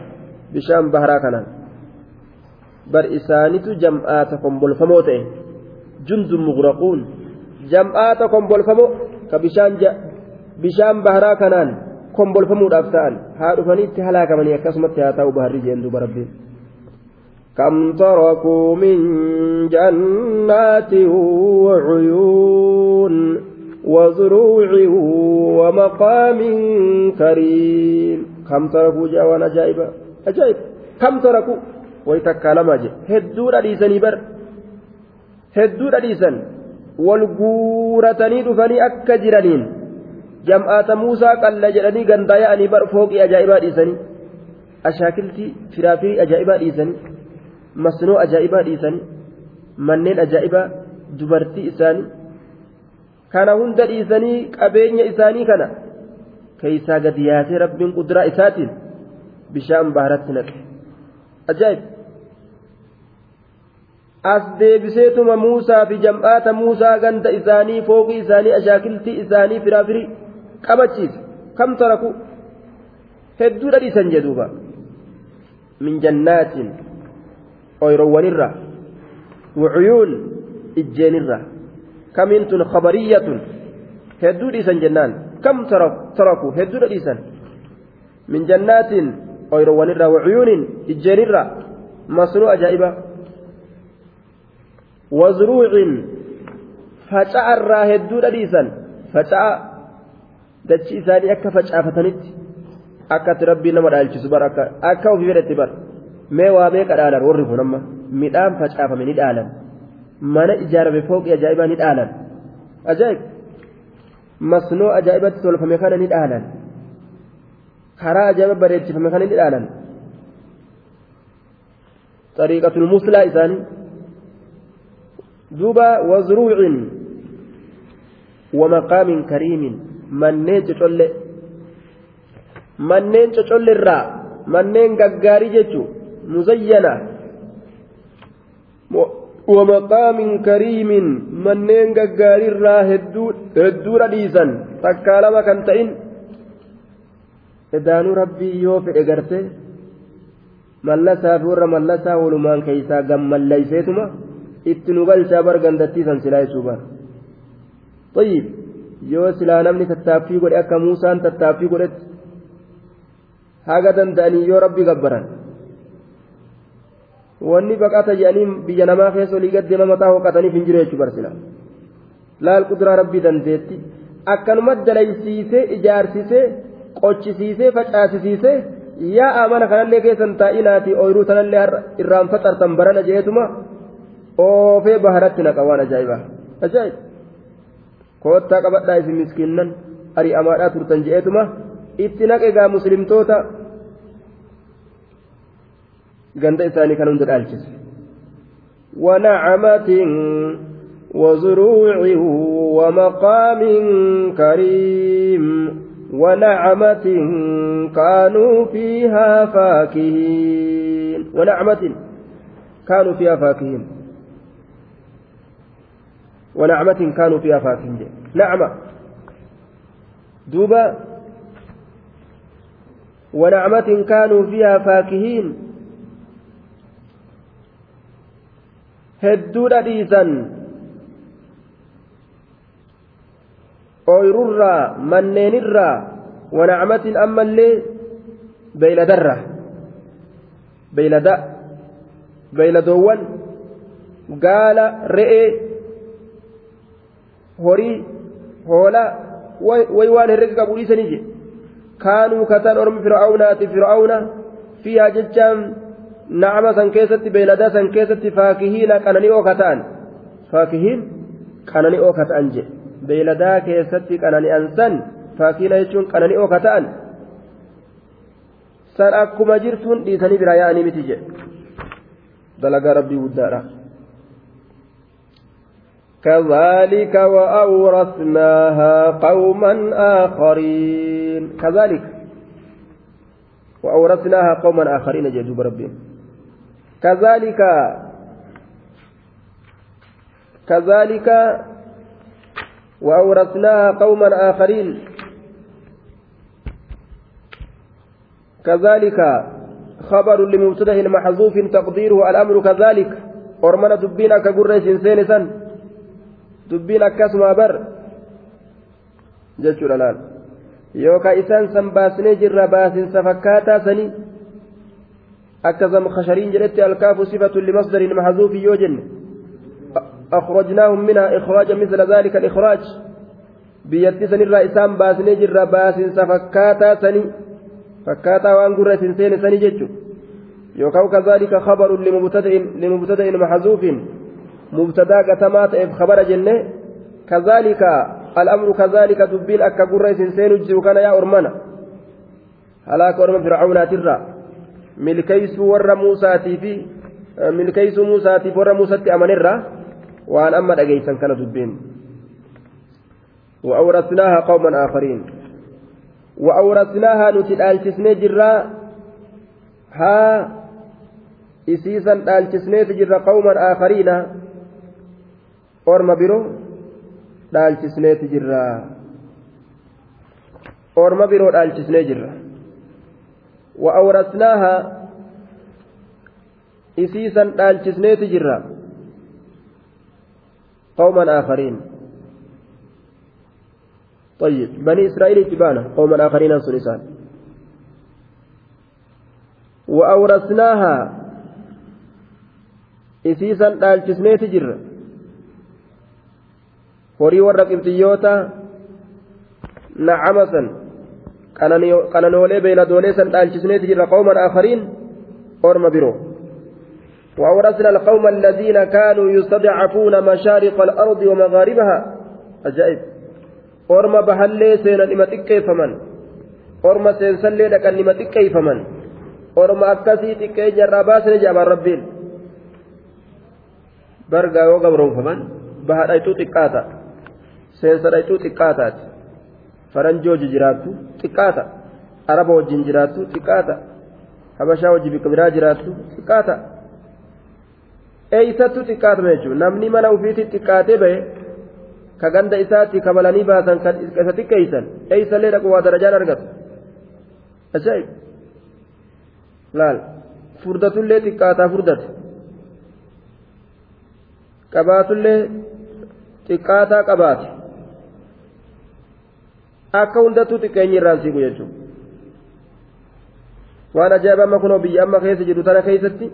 bishaan baharaa kanaan bar isaanitu jam'aata kombolfamoo ta'e jundun mughraquun jam'aata kombolfamoo ka bishaan bishaan baharaa kanaan kombolfamuudhaaf ta'an haa dhufaniitti halaakamanii akkasumatti haa ta'u baharri jeen duuba rabbiin كم تركوا من جنات وعيون وزروع ومقام كريم. كم تركوا جاوان أجائب أجائب كم تركوا؟ ويتكلم جي هدور أليسني بر. هدور أليسن والقورتني دفني أكا جرانين. جمعات موسى قال جراني قندايا أني بر فوق أجائبا أليسني أشاكلتي فرافي أجائبا أليسني masnoo ajaa'ibaa dhiisanii manneen ajaa'ibaa dubartii isaanii kana hunda dhiisanii qabeenya isaanii kana keeysaa gadi yaasee rabbiin kuduraa isaatiin bishaan baharatti naqe. Ajaa'ib. As deebiseetuma muusaa fi jam'aata muusaa ganda isaanii fooqii isaanii ashaakiltii isaanii firaafirii qabachiise. Kam taraku hedduu dhadhiisan jedhuuba. Min jannaatiin oyroowwanirra إجينرة كم انتن خبرية هدو ديسان جنان كم تركوا هدو ديسان من جنات oyroowwanirraa wacuyuunin ijjeenirraa masnuu ajaa'iba wazruucin faca'arraa hedduu dhadhiisan faca'a dachi isaanii akka facaafatanitti akkatti rabbiin nama dhaalchisu bar akka ofii fedhetti bar mee waa meeqa dhaalan warri kun amma midhaan facaafame ni dhaalan mana ijaarame fooqii ajaa'ibaa ni dhaalan ajaa'ib masnoo ajaa'ibatti tolfame kana ni dhaalan karaa ajaa'iba bareechifame kan inni dhaalan المثلى إساني دوبا وزروع ومقام كريم منين تشول منين تشول الرا منين غغاري جچو مزينة ومقام كريم منين غغاري الرا هدو هدو رديسا تكالما كنتين garte mallasaa fi warra mallasaa walumaan keeysaa gammallayseetuma itti nu galchaa bar gandattiisan silaa isuu bar طيب yoo silaa namni tattaaffii godhe akka muusaan tattaaffii godhetti haga danda'anii yoo rabbi gabbaran wanni baqata jedhanii biyya namaa keessa olii gaddeema mataa hoqataniif hin jiru jechuu barsila. Laal kuduraa rabbii dandeetti. Akkanuma dalaysiisee ijaarsisee qochisiisee facaasisiisee yaa amana kanallee keessan taa'inaati ooyiruu tanallee irraan faxartan barana jeetuma oofee baharatti naqa waan ajaa'ibaa ajaa'ib. Koottaa qabadhaa isin miskiinnan ari'amaadhaa turtan jeetuma itti naqe gaa muslimtoota ganda isaanii kan hunda dhaalchise ونعمة وزروع ومقام كريم ونعمة كانوا فيها فاكهين ونعمة كانوا فيها فاكهين ونعمة كانوا فيها فاكهين نعمة دوبا ونعمة كانوا فيها فاكهين هدود ديسا ooyirurraa manneenirraa wanacmatin ammallee beeyladarra beeylada beeyladoowwan gaala re'ee horii hoolaa way waan herrega qabu dhiisanii je kaanuu kataan ormi fir'aawnaati fir'aawna fiihaa jechaan nacama san keessatti beeyladaa san keessatti faakihiina qanani'oo kata'an faakihiin qanani'oo kata'an jedhe beeyladaa keessatti qanani'an san faakiina jechuun qanani'oo ka ta'an san akkuma jirtuun dhiisanii biraa yaa'anii miti jedhe dalagaa rabbii guddaadha كذلك وأورثناها قوما آخرين كذلك وأورثناها قوما آخرين جدوب ربهم كذلك كذلك وأورثناها قوما آخرين كذلك خبر لمبتدأ محذوف تقديره الأمر كذلك أرمنا دبينا كقريش سينسا دبينا كسما بر جتشور الآن يوكا إسان سنباسني جر باسن سفكاتا سني أكزم خشرين جرت الكاف صفة لمصدر محذوف يوجن أخرجناهم منها إخراجا مثل ذلك الإخراج baasnee jirra baasinsa fakkaataa sani fakkaataa waan gurra isin seene sani jechu yookaan kazaalika khabarun limubtada'in maxazuufin mubtadaa gatamaa ta'eef khabara jenne kazaalika al'amru kazaalika dubbiin akka gurra isin seenu jiru kana yaa ormana halaaka orma fircaunaatirraa milkeeysuu warra muusaatii fi milkeeysuu muusaatiif warra muusatti amanirraa waan amma dhageeysan kana dubbiin وأورثناها قوما آخرين وأورثناها نتلالتسني جرا haa isiisan dhaalchisneeti jirra qawman aakariina orma biroo dhaalchisneeti jirra orma biroo dhaalchisnee jirra wa awrasnaaha isiisan dhaalchisneeti jirra qawman aakariin طيب بني إسرائيل تبانا قوما آخرين سنسان وأورثناها إسيسا دالتسنيت جر horii warra qibxiyyoota nacamasan qananoolee beeyladoolee san dhaalchisneeti jirra qawman aakariin orma biroo وأورثنا القوم الذين كانوا يستضعفون مشارق الأرض ومغاربها أجائب orma bahallee seenan ima xiqqeeffaman orma seensallee dhaqan ima xiqqeeffaman orma akkasii xiqqeenya irraa baasne jaabaan rabbiin bargaa yoo gabroonfaman baha dhayxuu xiqqaata seensa dhayxuu xiqqaataati faranjii hojii jiraattu xiqqaata araba wajjin jiraattu xiqqaata habashaa hojii bikka biraa jiraattu xiqqaata eeysattu xiqqaatama jechuudha namni mana ofiitti xiqqaatee bahe ka ganda isaatti kabalanii baasan kan isa xiqqeeysan eeysallee dhaqu waa darajaan argatu ajaa'ib laal furdatullee xiqqaataa furdate qabaatullee xiqqaataa qabaate akka hundattuu xiqqeenyi irraan siiqu jechuudha waan ajaa'iba amma kunoo biyya amma keessa jiru tana keessatti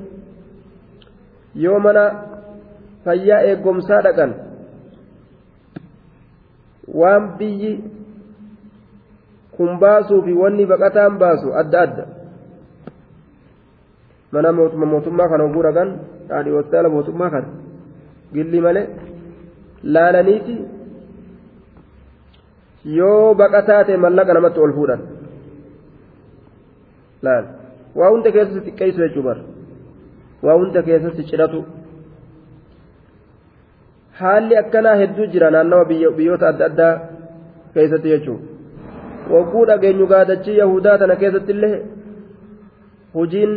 yoo mana fayyaa eegumsaa dhaqan waan biyyi kun baasuu fi wanni baqataan baasu adda adda mana mootummaa kana oguu dhaqan dhaadhii hospitaala mootummaa kana gilli malee laalaniiti yoo baqataa ta'e mallaqa namatti ol fuudhan laal waa hunda keessatti xiqqeessu jechuu bara waa hunda keessatti cidhatu haalli akkanaa hedduu jira naannawa biyyoota adda addaa keessatti jechuudha wagguu dhageenyu gaadachii yahudaa tana keessatti illee hojiin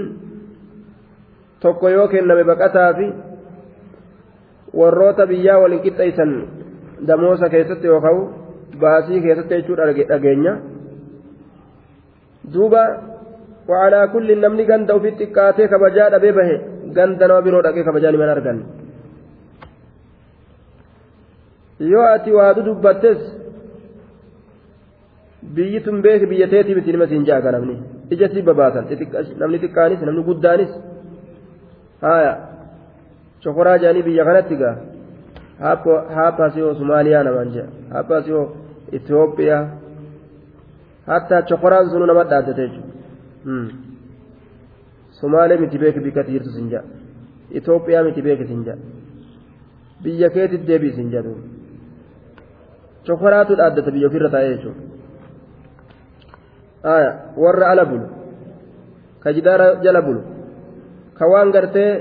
tokko yoo kenname baqataa fi warroota biyyaa waliin qixxeessan damoosa keessatti yookaan baasii keessatti jechuudha dhageenya duuba wacalaa kulli namni ganda ofitti xiqqaatee kabajaa dhabee bahe ganda nama biroo dhaqee kabajaa ni mana argan yoo ati waa dudubbattes biyyi tun beeki biyya teetii miti nima siin jaaga namni ija sii babaasan namni xiqqaanis namni guddaanis haya chokoraa jedhanii biyya kanatti gaa haaphaas yoo somaaliyaa namaan jedha haaphaas yoo itoophiyaa. Hatta chokoraan sunu nama dhaaddate jechuudha. Somaalee miti beeki bikka jirtu sin jedha itoophiyaa miti beeki sin jedha biyya keetit deebii sin jedhu chokoraatu dhaaddata biyya ofirra taa'ee jechuudha. Warra ala bulu. Ka jidaara jala bulu. Ka waan gartee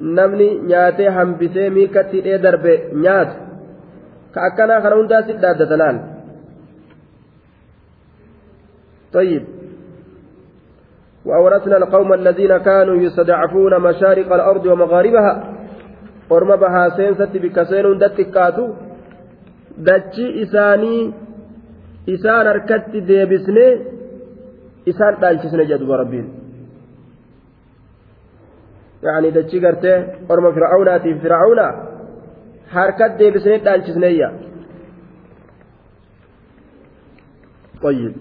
namni nyaatee hambisee miikatti hidhee darbe nyaatu kana hundaa si dhaaddata laal طيب وأورثنا القوم الذين كانوا يستضعفون مشارق الأرض ومغاربها orma bahaa seensatti bikka seenuun dattiqqaatu dachi isaanii isaan harkatti deebisnee isaan dhaalchisne jedhuba rabbiin يعني دتشي قرتي أرم فرعون أتي دي بسنة دالشسنية طيب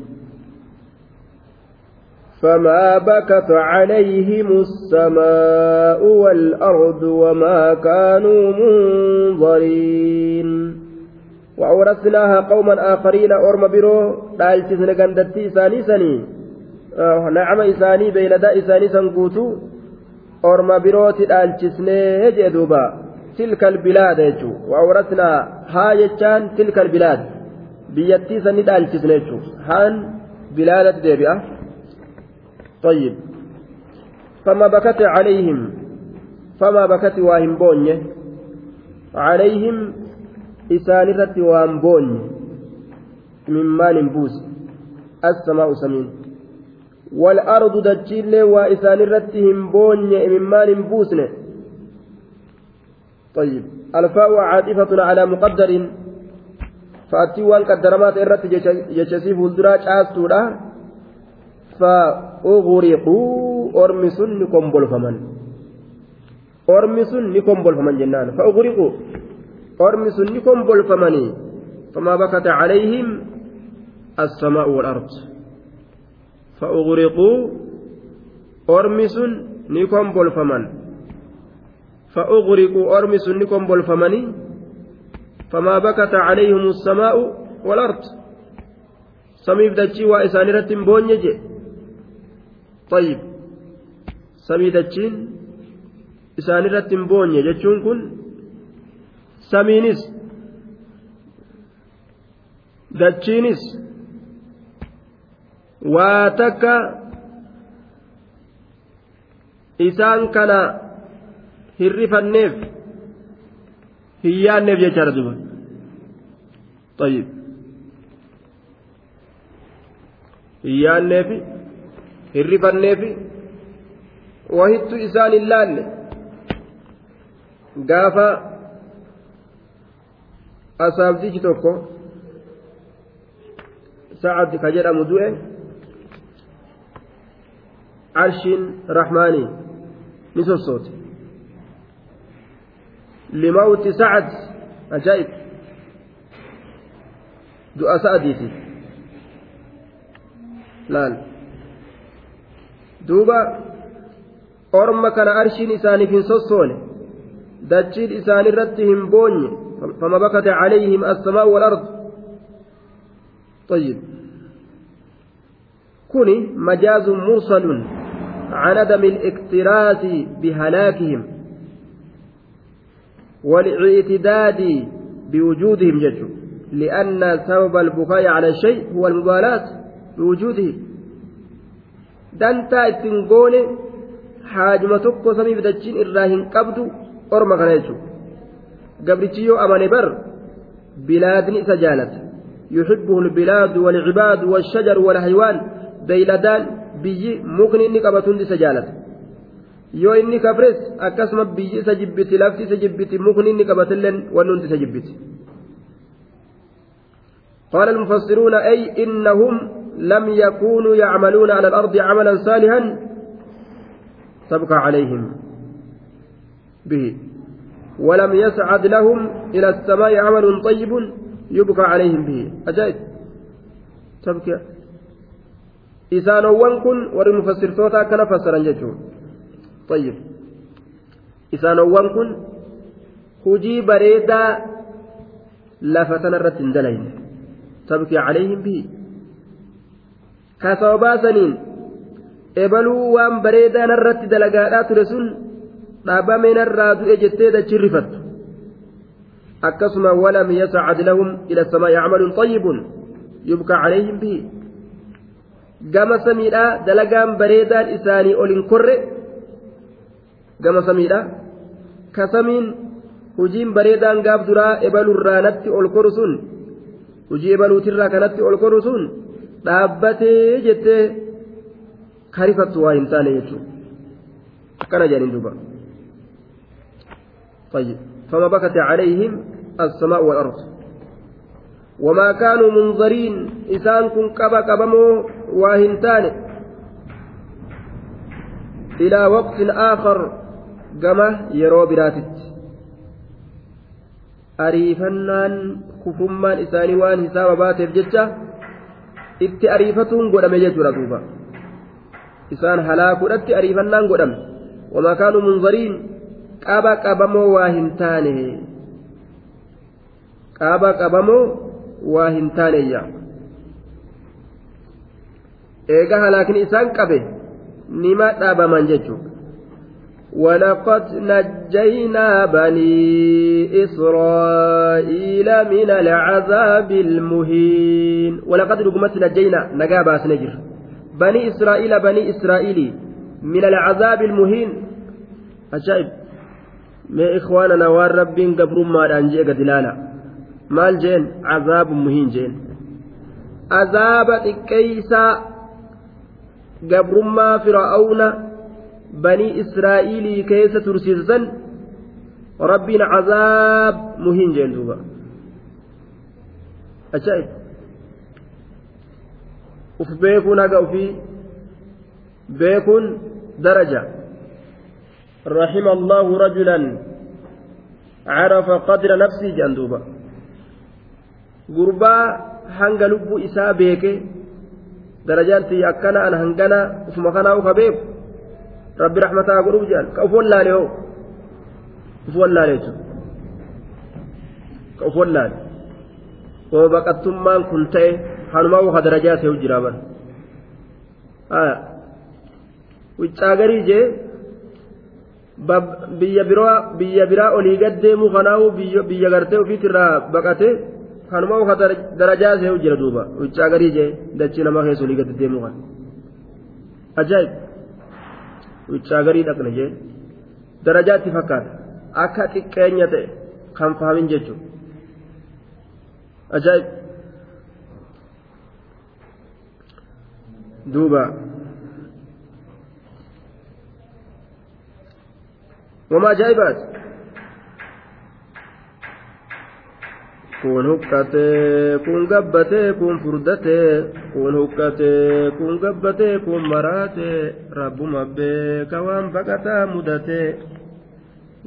فما بكت عليهم السماء والأرض وما كانوا منظرين وأورثناها قوما آخرين أرم برو دالشسن قندتي إساني سني آه نعم إساني بيلدا إساني سنقوتو أرم بروتي تلك البلاد يجو. وأورثنا ها يجان تلك البلاد. بيتي سني دالشسني يجو. هان بلادة ديبئة طيب. فما بكت عليهم. فما بكت واهم بوني. عليهم إسانرة واهم بوني. من مال بوس. السماء سمين. والأرض دجيل وإسان رتهم بوني ممان بوسن طيب الفاء عاطفة على مقدر فأتي وان قدرمات إرت جشسيف الدراج آستورا فأغرقوا أرمس نكم بلفمن أرمس نكم بلفمن جنان فأغرقوا أرمس نكم بلفمني فما بكت عليهم السماء والأرض فأغرقوا أرمس نكم بلفمن فأغرقوا أرمس نكم بلفمني فما بكت عليهم السماء والأرض. سميف دجي وإسان رتم بونيجي طيب. سمي دجين إسان رتم بوني جتشون كن. سمينس dachiinis waa takka hirrifanneef hin yaanneef jechaadha duba طيب hin yaanneefi hirrifanneefi wahittu isaan hin laalle gaafa asaabtichi tokko sa'ad ka jedhamu du'e arshiin rahmaanii ni sossoote limawti sa'ad ajaa'ib du'a sa'adiiti laal duuba orma kana arshiin isaaniif hin sossoone dachiin isaanirratti hin boonye fama bakate calayhim assamaa walard طيب كوني مجاز مرسل عن عدم الاكتراث بهلاكهم والاعتداد بوجودهم جدوا لأن سبب البكاء على الشيء هو المبالاة بوجوده. دانتا اتنقوني حاجمة تكو سميف دجين إراهن قبدو أرمى كنيسو قبرتيو أماني بر بلادني سجالت يحبه البلاد والعباد والشجر والحيوان بيلدان بيي مغني إني قبتون دي سجالت yoo inni kabres akkasuma biyyi isa jibbiti lafti isa jibbiti mukni inni qabatilleen wanni hundi isa jibbiti. قال المفسرون أي إنهم لم يكونوا يعملون على الأرض عملا صالحا تبقى عليهم به ولم يسعد لهم إلى السماء عمل طيب يبقى عليهم به أجائب تبكي إسانوان كن ورمفسر توتا كان فسرا طيب bareedaa lafa tanarratti hin dalayne tabkii calayhim bihi ka sababaasaniin ebaluu waan bareedaa narratti dalagaadhaa ture sun dhaabamee narraa du'e jettee dachi rifattu akkasuma walam yascad lahum ila samaa'i camalun طayyibun yubkaa calayhim bihi gama samiidhaa dalagaan bareedaan isaanii ol hin korre gama samiidha ka samiin hujiin bareedaan gaaf duraa ebalurraa natti ol koru sun hujii ebaluutirraa kanatti ol koru sun dhaabbatee jettee karifattu waa hin taane jechuudha akkana jedhaniin duuba طيب فما بكت عليهم السماء والأرض وما كانوا منظرين إسان كن كبا كبمو واهنتان إلى وقت آخر gama yeroo biraatitti ariifannaan kufummaan isaanii waan hisaaba baateef jecha itti ariifatuun godhame jechuudha duuba isaan halaakuudhatti ariifannaan godhame wamaa kaanuu munzariin qaba qabamoo waa hin taane qaba qabamoo waa hin taaneyya eega halaakni isaan qabe nima dhaabaman jechuudha ولقد نجينا بني إسرائيل من العذاب المهين ولقد رقمت نجينا نجابا سنجر بني إسرائيل بني إسرائيل من العذاب المهين. أجائب ما إخواننا والرب قبر ما أنجي دلالا مال جين عذاب مهين جين. عذاب كيسا gabrummaa fir'aawna keessa tursiisan rabbiin cazaab muhiin jeen duuba ajaa'ib uf beekuun haga ufii beekuun daraja رحم الله رجلا عرف قدر نفسه جندوبا غربا هنگ لب إساء بيك درجان تي أكنا أن هنگنا اسم خنا وخبيب ربي رحمته قلوب جان كأفول لا له أفول لا له كأفول لا وبقتم كنت حنما وخ درجات وجرابا آه وچاغري جي biyya biraa biyya biraa olii gad deemu kanaawu biyya gartee ofiitirraa baqate kanuma uka darajaa see'u jira duuba wiccaa garii jee dachii namaa keessa olii gad deemu kan ajaa'ib wiccaa garii dhaqne jee darajaatti fakkaata akka xiqqeenya ta'e kan fahamin jechuudha ajaa'ib duuba. وما جايبات kun huqqatee kun gabbatee kun furdatee kun huqqatee kun gabbatee kun maraatee rabbuma beeka waan baqataa mudatee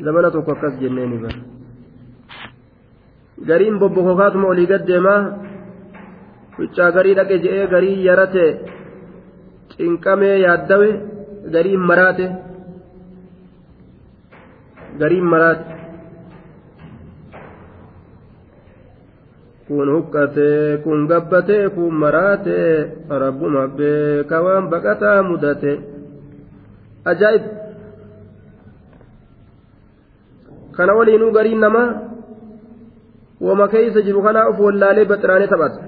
zamana tokko akkas jenneeni bara gariin bobbokokaatuma olii gaddeemaa huccaa garii dhaqe je'ee garii yarate. Cinqamee yaaddawe gariin maraate gariin maraate kun huqqatee kun gabbatee kun maraatee rabbuma beeka waan baqataa mudate ajaa'ib kana waliinuu gariin namaa wama keeysa jiru kanaa of wallaalee baxiraanee taphata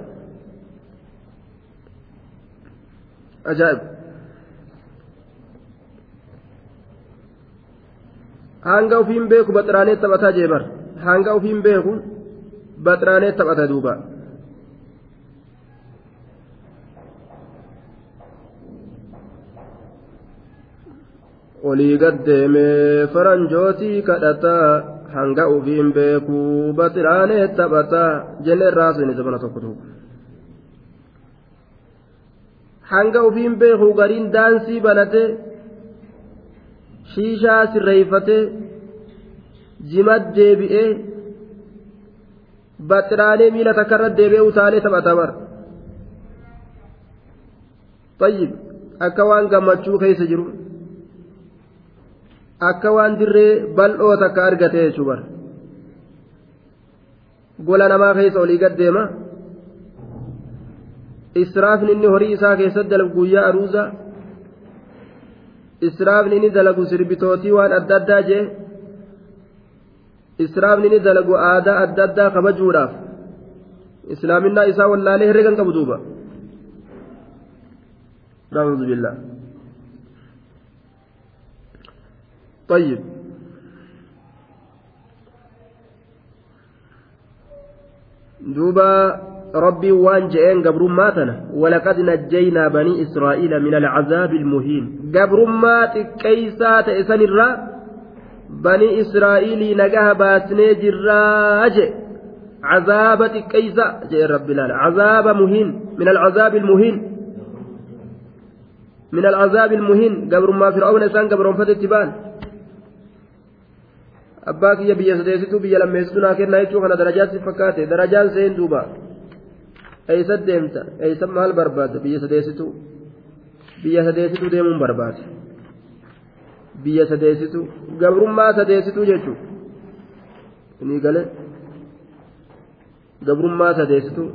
ajaa'ib hanga ufiin beeku baxiraanee taphataa jeebar hanga ufiin beeku baxiraanee taphata duuba olii gaddeemee faranjootii kadhataa hanga ufiin beeku baxiraanee taphataa jenne irraasini zabana tokko tokko hanga ufiin beeku gariin daansii banate shiishaa sirreeyfatee jimat deebi'ee baxiraanee miila takkarra deebi'ee utaalee taphata bar tayyib akka waan gammachuu keessa jiru akka waan dirree bal'oo takka argate jechuu bar gola namaa keessa olii gad deema israafni inni horii isaa keessatti dalagu guyyaa aruuza israafni inni dalagu sirbitootii waan adda addaa jee israafni inni dalagu aadaa adda addaa kabajuudhaaf. Islaaminaa isaa wallaalee herregan qabu duuba. نعوذ بالله طيب دوبا ربي وان جئين قبر ماتنا ولقد نجينا بني إسرائيل من العذاب المهين قبر مات كيسات إسان الرا بني إسرائيل نجاه باسني جراج عذابة كيسا جئ رب عذاب مهين من العذاب المهين من العذاب المهين قبر ما فرعون إسان قبر فتت بان abbaa kiyya biyya sadeessituu biyya lammeessituu naa kennaa jechuu kana darajaat si fakkaate darajaan seen duuba eeysa deemta eeysa maal barbaada biyya sadeessituu biyya sadeessituu deemuun barbaada biyya sadeessituu gabrummaa sadeessituu jechuu ni gale gabrummaa sadeessituu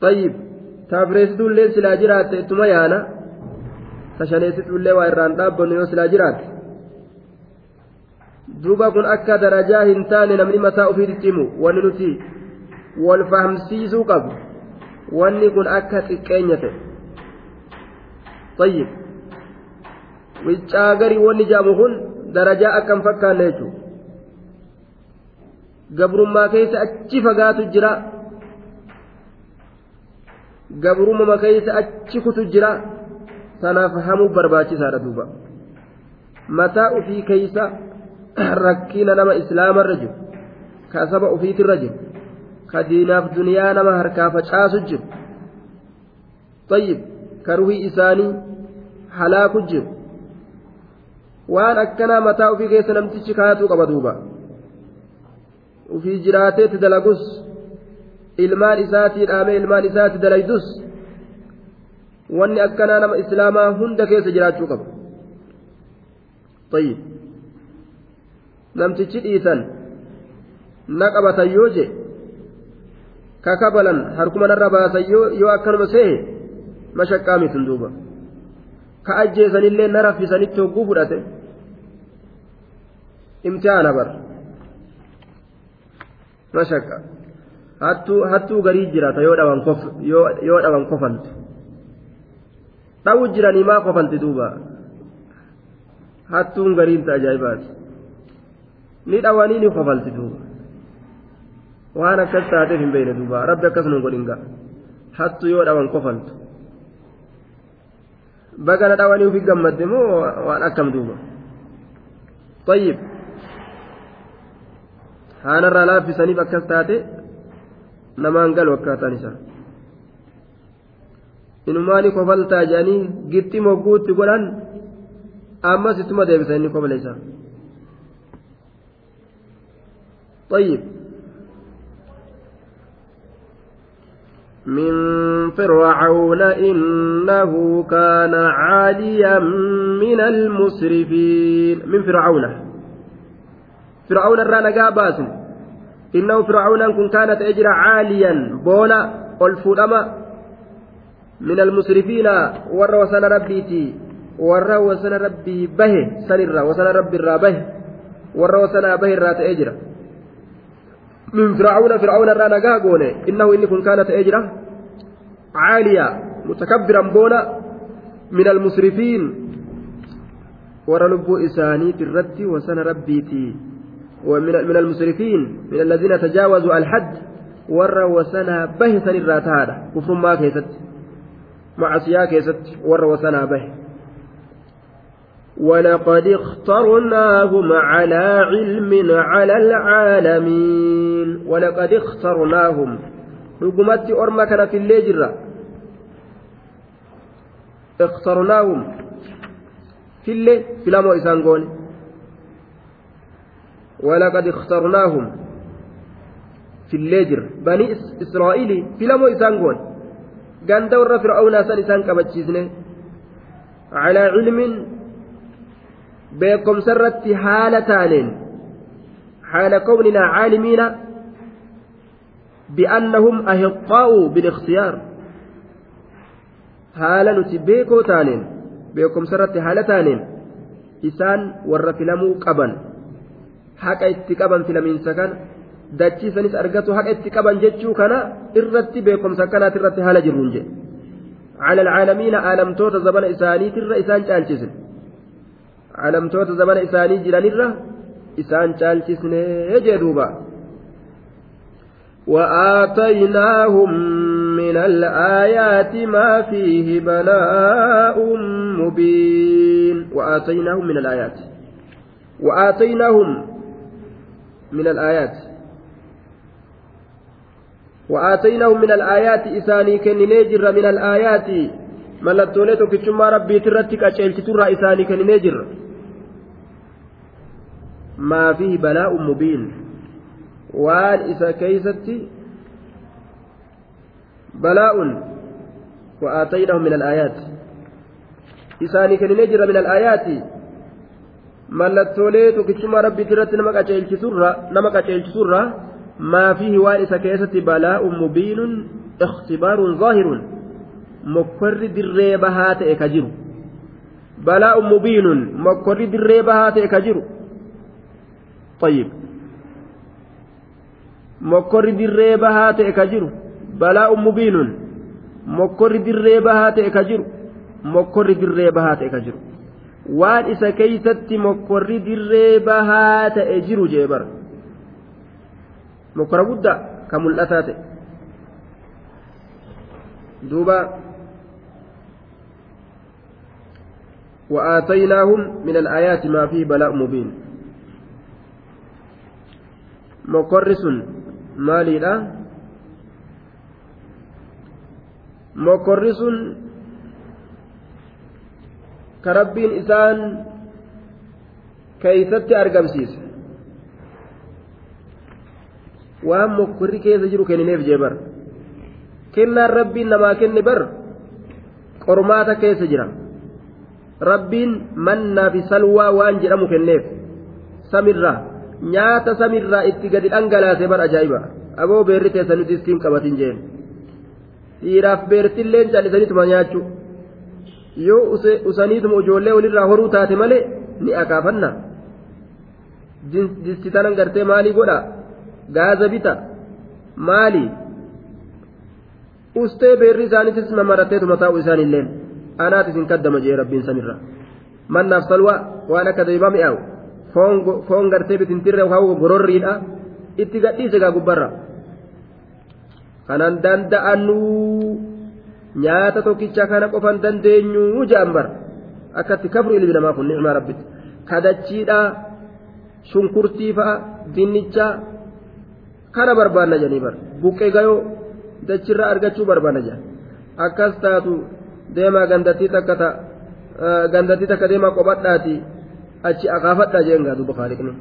tayyib taafireessituu illee silaa jiraatte ittuma yaana tashaneessituu illee waa irraan dhaabbannu yoo silaa jiraatte duuba kun akka darajaa hin taane namni mataa ofii dhimmu wanni nuti wal fahamsiisuu qabu wanni kun akka xiqqeenya ta'e tayyib wiccaa garii wanni jedhamu kun darajaa akka hin fakkaanne jechuudha gabrummaa keessa achi fagaatu jira gabrumama keeysa achi kutu jira sanaaf hamuu barbaachisaadha duuba mataa ufii keeysa rakkina nama islaamarra jiru ka saba ufiitirra jiru ka diinaaf duniyaa nama harkaa facaasu jiru طيب ka ruhii isaanii halaaku jiru Waan akkanaa mataa ufii keessa namtichi kaayatuu qaba duuba ufii jiraateetti dalagus ilmaan isaatii dhaamee ilmaan isaatti dalaydus wanni akkanaa nama islaamaa hunda keessa jiraachuu qaba طيب namtichi dhiisan na qabatan yoo je ka kabalan harkuma narra baasan yoo akkanuma sehe mashaqqaa mitin duuba ka ajjeesanillee na raffisanitti hogguu fudhate imtihaana bar mashaqqa hattuu garii jiraata yoo dhawan kofaltu dhawu jiranii maa kofalti duuba hattuun gariinta ajaa'ibaati ni dhawanii ni kofalti duuba waan akkas taateef hin beekne duuba rabbi akkas nu godhin ga'a hattu yoo dhawan kofaltu bagana dhawanii ufi gammadde moo waan akkam duuba طيب haanarraa laaffisaniif akkas taate namaan galu akkaataan isaa inumaani kofaltaa jedhanii gitti mogguutti godhan ammas ittuma deebisa inni kofala isaa طيب من فرعون إنه كان عاليا من المسرفين. من فرعون. فرعون الرانا باس إنه فرعون كن كانت أجر عاليا. بونا الفلما من المسرفين. ور وسن ربيتي ور وسن ربي به. سنرا. وسن ربي الرابه ور وسن به الرات أجر من فرعون فرعون الرانا قاقونه إنه إن كن كانت أجرة عالية متكبرا بونا من المسرفين. ورلب إساني الرد وسن ربيتي ومن من المسرفين من الذين تجاوزوا الحد. ور وسنا به سن الراتادا. كفر ما كيست معصيا كيست ور وسنا به. ولقد اخترناهم على علم على العالمين ولقد اخترناهم رقمت أرمى كان في الليجرة اخترناهم في الليل في لامو إسانقون ولقد اخترناهم في الليجر بني إسرائيل في لامو إسانقون قال دور فرعون سن إسان كبتشيزني على علم beekomsa irratti haala taaneen haala kawninaa caalimiina bi'annahum ahiqqaa'u bilikhtiyaar haala nuti beekoo taaneen beekomsa irratti haala taaneen isaan warra filamuu qaban haqa itti qaban filamiinsa kana dachiisanis argatu haqa itti qaban jechuu kana irratti beekomsa akkanaati irratti haala jirruun jedhe على العالمين آلمتوت زمن إساني تر إسان شالشسن calamtoota zamana isaanii jiranirra isaan caalchisnee jee وآتيناهم من الآيات ما فيه بلاء مبين. وآتيناهم من الآيات. وآتيناهم من الآيات. وآتيناهم من الآيات إساني جر من الآيات. ربي ترتك أشيلت ترى إساني كنني جر ما فيه بلاء مبين وان إسا كيستي بلاء وآتيناهم من الآيات إساني كان نجر من الآيات mallattoolee tokkichuma rabbiitti irratti nama qaceelchisurra maa fiihi waan isa keessatti balaa'un mubiinun ikhtibaarun zaahirun mokkorri dirree bahaa ta'e ka jiru balaa'un mubiinun mokkorri dirree bahaa ta'e ka jiru طيب mokkorri dirree bahaa ta'e ka jiru balaa'un mubiinun mokkorri dirree bahaa ta'e ka jiru mokkorri dirree bahaa ta'e ka jiru waan isa keeysatti mokkorri dirree bahaa ta'e jiru jee bara mokkora guddaa ka mul'ataa ta'e duuba وآتيناهم من الآيات ما فيه بلاء مبين مقرس مالي لا مقرس كربين إسان كيست أرقمسيس waan mokkorri keessa jiru kennineef jee bar kennaan rabbiin namaa kenne bar qormaata keessa jira rabbiin mannaa fi salwaa waan jedhamu kenneef samirraa nyaata samirraa itti gadi dhangalaase bar ajaa'iba. Aboo beerri teessa nuti ittiin qabatin jeen. Dhiiraaf beertilleen callisaniituma nyaachu. Yoo usaniituma ijoollee walirraa horuu taate malee ni akaafanna. Distitanan gartee maalii godha? Gaaza bita. Maali? Ustee beerri isaaniitis mamaratteetuma taa'u isaanilleen anaat isin kaddama jee rabbiin samirra mannaaf salwa waan akka deebaa mi'aawu foon gartee bitintirre hawu gororriidha itti gadhiise gaa gubbarra kanan danda'anuu nyaata tokkicha kana qofan dandeenyuu ja'an bar akkatti kafru ilmi namaa kun nicmaa rabbitti kadachiidha shunkurtii fa'a dinnichaa kana barbaanna jedhanii bar buqqee gayoo dachirraa argachuu barbaanna jedhan akkas taatu deemaa gandattii takka ta gandattii takka deemaa qobadhaati achi akaafadhaa jeen gaa duuba faaliqni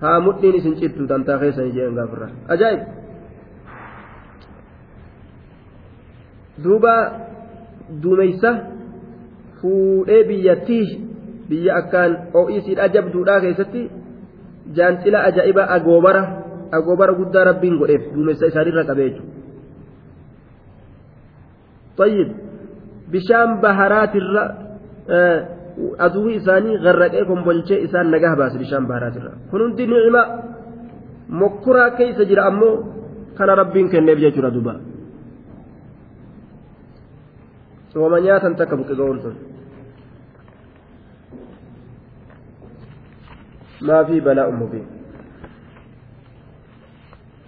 haa mudhiin isin cittu tantaa keessanii jeen gaafirra ajaa'ib duuba duumeysa fuudhee biyyattii biyya akkaan oo'isiidha jabduudhaa keessatti jaancila ajaa'ibaa agoobara agoobara guddaa rabbiin godheef duumessa isaanirra qabee jechuudha. طيب bishaan baharaatirra aduu isaanii garraqee kombolchee isaan nagaha baase bishaan baharaatirra kun hundi nicma mokkuraa keessa jira ammoo kana rabbiin kenneef jechuudha duba wama nyaatan takka buqqe ga'uun sun maa fi balaa mubiin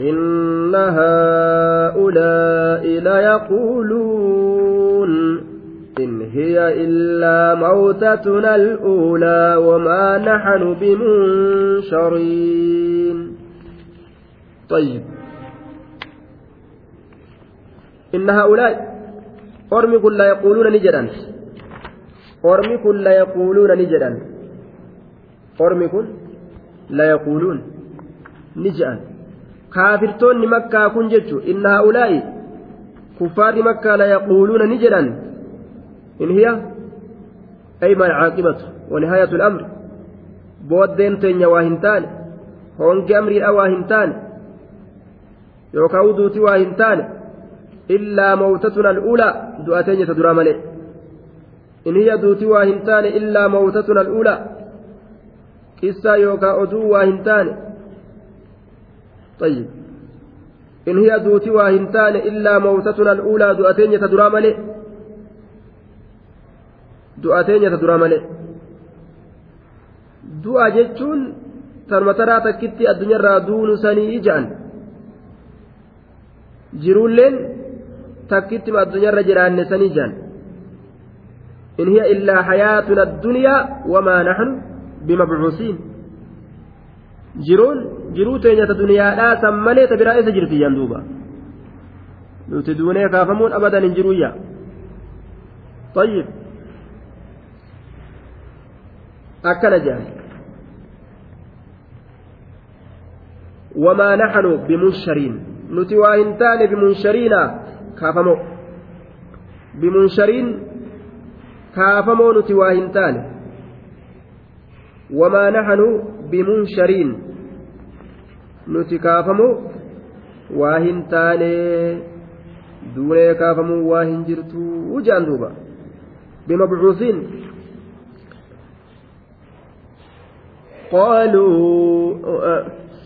إن هؤلاء ليقولون إن هي إلا موتتنا الأولى وما نحن بمنشرين طيب. إن هؤلاء أرمي كل يقولون نجدا أرمي كل يقولون نجدا أرمي كل لا يقولون نجدا kaafirtoonni makkaa kun jechu inna haa'ulaa'i kuffaarri makkaa la yaquuluuna ni jedhan in hiya ay maa caaqibatu wanihaayatu lamri booddeen teenya waa hin taane hongi amriidha waa hin taane yookaan uduuti waa hin taane illaa mawtatuna al'uulaa du'a teenya ta duraa malee in hiya duuti waa hin taane illaa mawtatuna al'uulaa qissaa yookaan oduu waa hin taane طيب إن هي دوتي واهنتان إلا موتتنا الأولى دؤتين يتدرى ملئ دؤتين يتدرى ملئ du'a jechuun tanuma taraa takkitti addunyaarraa duunu sanii ija'an jiruulleen takkitti addunyaarra jiraanne sanii ija'an in hiya illaa hayaatuna addunyaa wamaa naxnu bimabcuusiin jiruun jiruu teenyata duniyaadhaa san malee ta biraa isa jirti yan duuba nuti duunee kaafamuun abadan hin jiruyya طيب akkana jedhan wamaa naxnu bimunshariin nuti waa hin taane bimunshariina kaafamoo bimunshariin kaafamoo nuti waa hin taane wamaa naxnu bimunshariin nuti kaafamoo waa hin taane duunee kaafamuu waa hin jirtuu jedhan duuba. Bimabcuusiin قالوا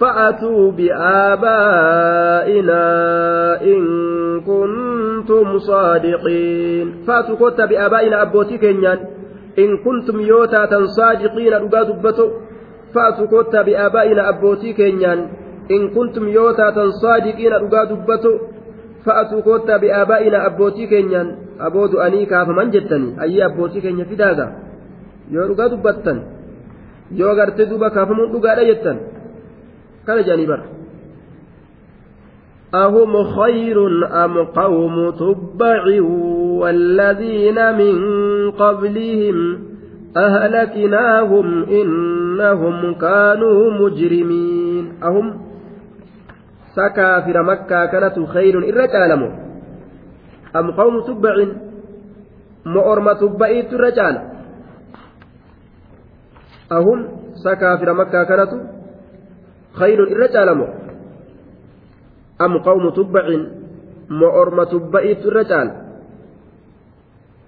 فأتوا بآبائنا إن كنتم صادقين فأتوا كوتا بآبائنا أبوتي كينيان إن كنتم يوتا صادقين رقا دبتو فأتوا كوتا بآبائنا أبوتي إن كنتم يوتا صادقين رقا دبتو fa'atuu koottaa bi'aabaa'ina abbootii keenyaan aboo du'anii kaafaman jettanii ayyee abbootii keenya fidaaga yoo dhugaa dubbattan yoo gartee duuba kaafamuun dhugaadha jettan kana jedhanii bara. أهم خير أم قوم تبع والذين من قبلهم أهلكناهم إنهم كانوا مجرمين أهم سكافر مكة كانت خير الرجال أم قوم تبع مؤرم تبعيت الرجال أهم سكافر مكة كانت خير الرجال أم قوم تبع مؤرم تبعيت الرجال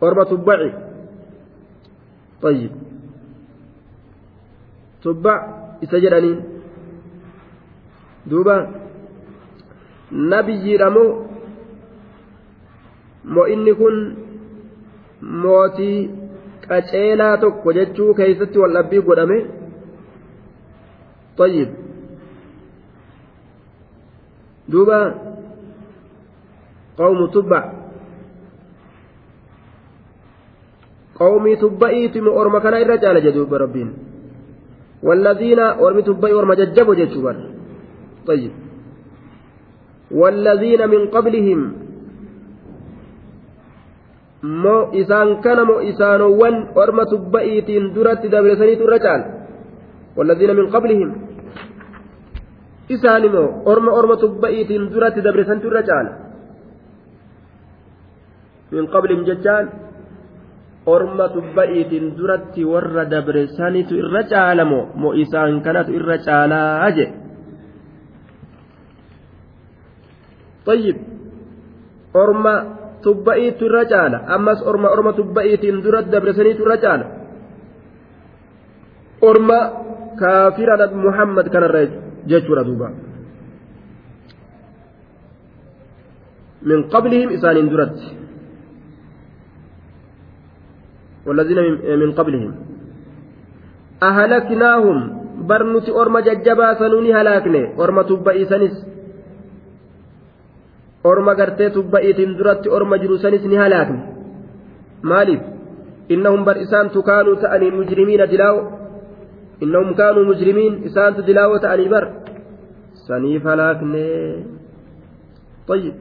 أرم تبعي طيب. تبع إسجرانين دوبا nabiyyiidhamoo moo inni kun mootii qaceelaa tokko jechuu keeysatti wal dhabbii godhame طيب دوبا قوم تبع قومي تبعيت أورما كان الرجال جدوب ربين والذين أورمي تبعي أورما ججبوا جدوبا طيب والذين من قبلهم moo isaan kana moo isaanowwan orma tubba'iitiin duratti dabresaniitu irra caala والذين من قبلهم isaan immoo orma orma tubba'iitiin duratti dabresantu irra caala min qablihim jechaan orma tubba'iitiin duratti warra dabresanitu irra caala moo isaan kanatu irra caalaa je طيب orma tubba'iitu irra caala ammas orma orma tubba'iitiin duratti dabresaniitu irra caala orma kaafira nabi muhammad kanarra jechuudha duuba min qablihim isaanin duratti والذين من قبلهم أهلكناهم برنت أرم ججبا سنوني هلاكني أرم تبئي سنس أرم قرتي تبئي تندرت أرم جلوسنس نهلاكني مالف إنهم بر إسان كانوا تأني مجرمين دلاو إنهم كانوا مجرمين إسان دلاو تأني بر سنيف طيب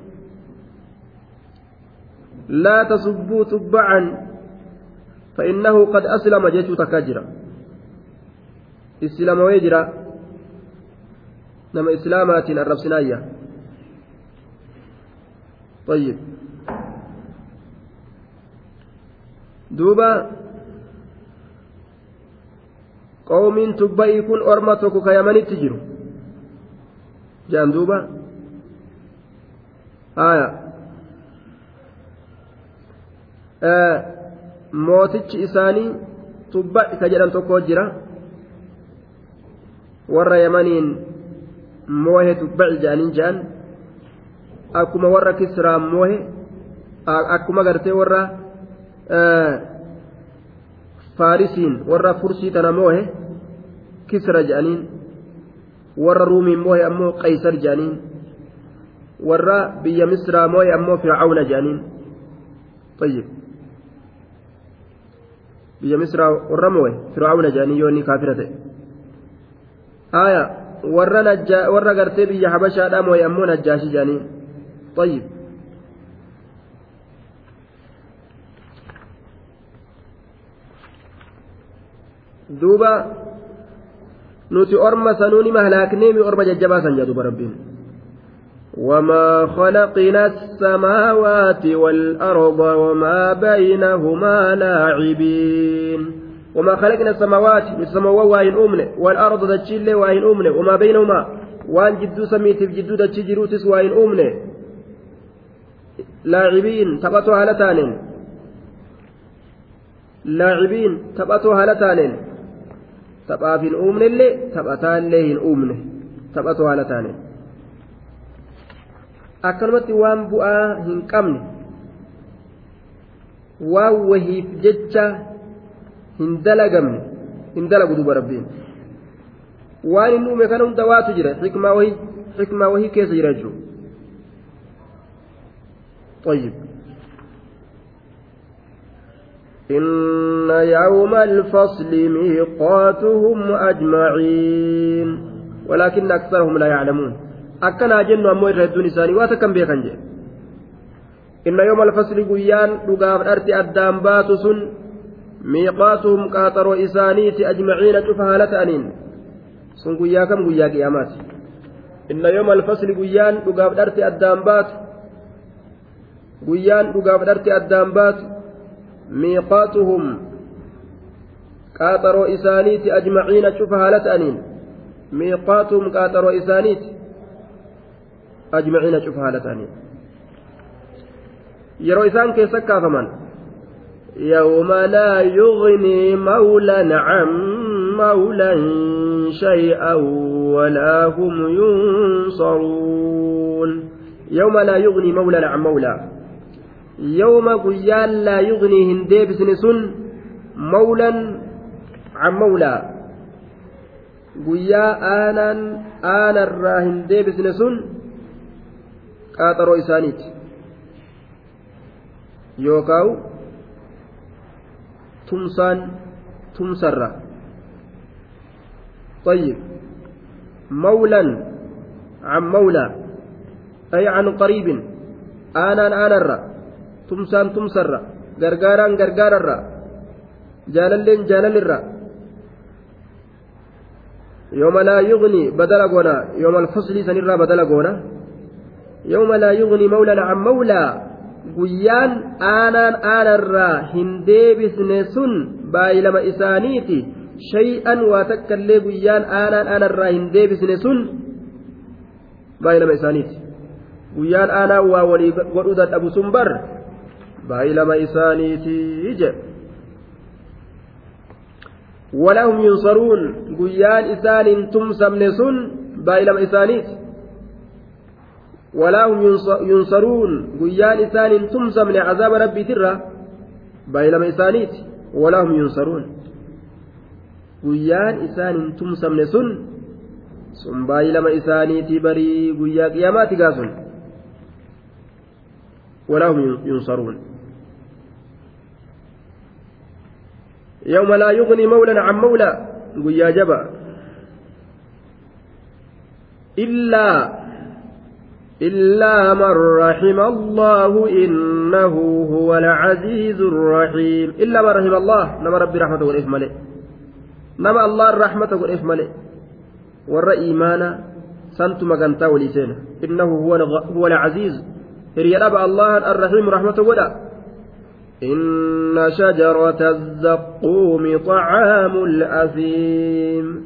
لا تصبوا تبعا فإنه قد أسلم جيشو تكاجرا إسلام ويجرا نما إسلامات الرب سنايا طيب دوبا قوم تبايكون أرمتك كيمني تجرو جان دوبا آية آه. موتش إساني تبا كجرم تكوجرا ورا يمنين موهي تبع جانين جان. akkuma warra kisraan moohe akkuma gartee warra faarisiin warra fursii tana moohe kisra jedhaniin warra ruumiin moohe ammoo qaysar jedhaniin warra biyya misraa moohe ammoo fircauna jedhaniin طيب biyya misraa warra moo'e fir'aawna jedhanii yoo inni kaafira ta'e haya warra warra gartee biyya habashaadhaa moo'e ammoo najjaashi jedhanii طيب. duuba nuti orma sanuuni mahlaaknee mi orma jajjabaasan jedhu barabbiin وما خلقنا السماوات والأرض وما بينهما لاعبين. وما خلقنا السماوات السماوات وين أمن والأرض تشيل وين أمن وما بينهما وان جدو سميت في جدو تشجروتس وين أمن لاعبين تبطوا هالتان لاعبين تبطوا هالتان تبقى في الأمن اللي تبقى لين أمن تبطوا هالتان akkanumatti waan bu'aa hin qabne waan wahiif jecha hin dalagamne hin dalagu duba rabbiin waan hin uume kana hunda waatu jira xikmaa wahii keessa jira jechuudha طيب إن يوم الفصل ميقاتهم أجمعين ولكن أكثرهم لا يعلمون أكنا جن أمو الردون إساني واتكم بيخنج إن يوم الفصل قيان لقاف أرتي أدام باتس ميقاتهم قاطروا إسانيت أجمعين شفهالة أنين sun guyyaa kam guyyaa qiyaamaati inna yooma alfasli guyyaan dhugaaf dharte addaan baatu guyyaan dhugaaf dharte addaan baatu miiqaatuhum qaaxaroo isaaniiti ajmaciina cufa haala ta'aniin miiqaatuhum qaaxaroo isaaniiti ajmaciina cufa haala ta'aniin yeroo isaan keessa kaafaman يوم لا يغني مولى عن مولى شيئا ولا هم ينصرون يوم لا يغني مولى عن مولى يوم قيال لا يغني هندي بسنسن مولا عن مولى guyyaa aanaan aanarraa hin deebisne sun qaaxaroo isaaniiti yookaan tumsaan tumsarra طيب مولا عن مولى أي عن قريب آنا آنا tumsaan tumsarra gargaaraan gargaararra jaalalleen jaalalirra yooma laa yuqni badala goona yooma alfaslii sanirraa badala goona yooma laa yuqni mawlan an mawlaa guyyaan aanaan aanarraa hin deebisne sun baay'ilama isaaniiti. Shay'an waa takkallee guyyaan aanaan aanarraa hin deebisne sun baay'ilama isaaniiti. Guyyaan aanaa waa walii godhuu dadhabu sun bar baay'ilama isaaniiti jedhe ولا هم ينصرون قيان إسان تمسمن سن بايلم إسانيت ولا هم ينصرون قيان إسان تمسم لعذاب ربي ترى بايلم إسانيت ولا هم ينصرون. قيان إسان تمسم لسن sun baay'ilama isaaniitii barii guyyaa qiyaamaati gaasun walaa hum yunsaruun يوم لا يغني مولى عن مولى. قيا جبا. إلا إلا من رحم الله إنه هو العزيز الرحيم. إلا من رحم الله. نما ربي رحمته والإثم ملئ نما الله الرحمة والإثم ملئ ور إيمانا سنت مغنتا وليسين إنه هو هو العزيز. أبا الله الرحيم رحمته ولا إن شجرة الزقوم طعام الأثيم.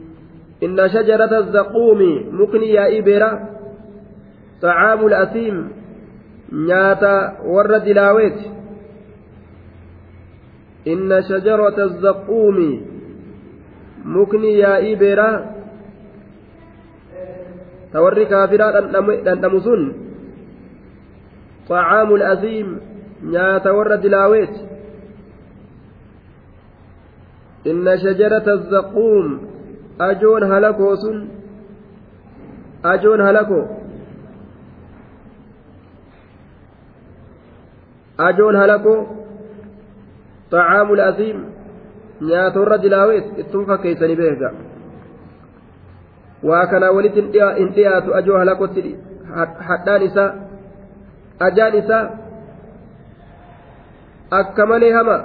إن شجرة الزقوم مكني يا إبرة. طعام الأثيم نياتا ور دلاويت. إن شجرة الزقوم مكني يا إبرة. توري كافرات أن سن. طعام الأثيم نياتا ور دلاويت إن شجرة الزقوم أجون هلكو سن أجون هلكو أجون هلكو طعام الأثيم نياتا ور دلاويت اتنفى كيسني بيهجا waa kanaa walitti hin dhiyaatu ajoo halakotti hadhaan isaa ajaan isaa akka malee hama?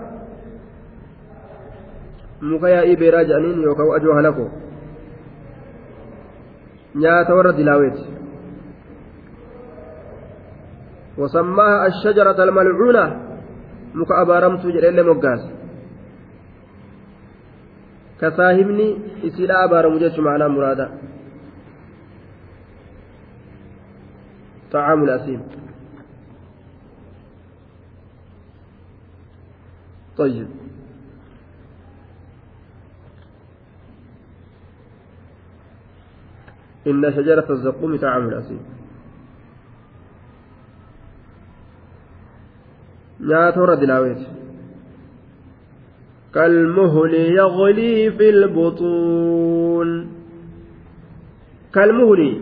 Muka yaa'ii beeraa jedhaniin yookaan ajoo halako? Nyaata warra dilaaweeti. وسماها الشجرة الملعونة مك أبارمت جريل مقاس كساهمني إسيلا أبارم جيش معنا مرادا طعام الأثيم طيب. إن شجرة الزقوم طعام الأثيم نياتو ردلاويت كالمهل يغلي في البطون. كالمهل.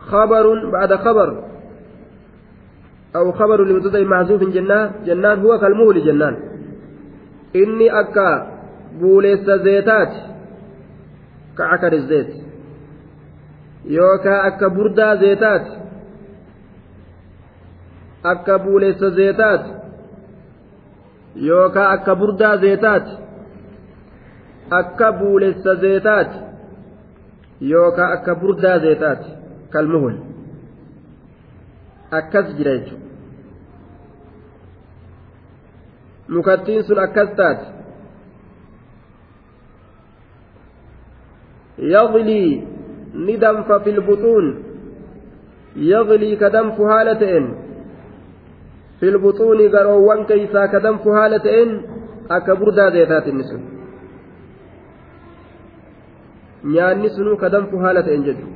خبر بعد خبر. أو خبر لمبتدأ محذوف جنان جنان هو كالمهل جنان. إني أكا بوليس زيتات كعكر الزيت يوكا أكا بردا زيتات أكا بوليس زيتات. يوكا أكا بردا زيتات أكا بوليس زيتات. يوكا أكا بردا زيتات كالمهل. Akkas jira jechuudha mukattiin sun akkas taate ka danfu haala ta'een filbuxuuni garoowwan keeysaa ka danfu haala ta'een akka burdaa zeetaati inni sun nyaanni sunuu ka danfu haala ta'een jechuudha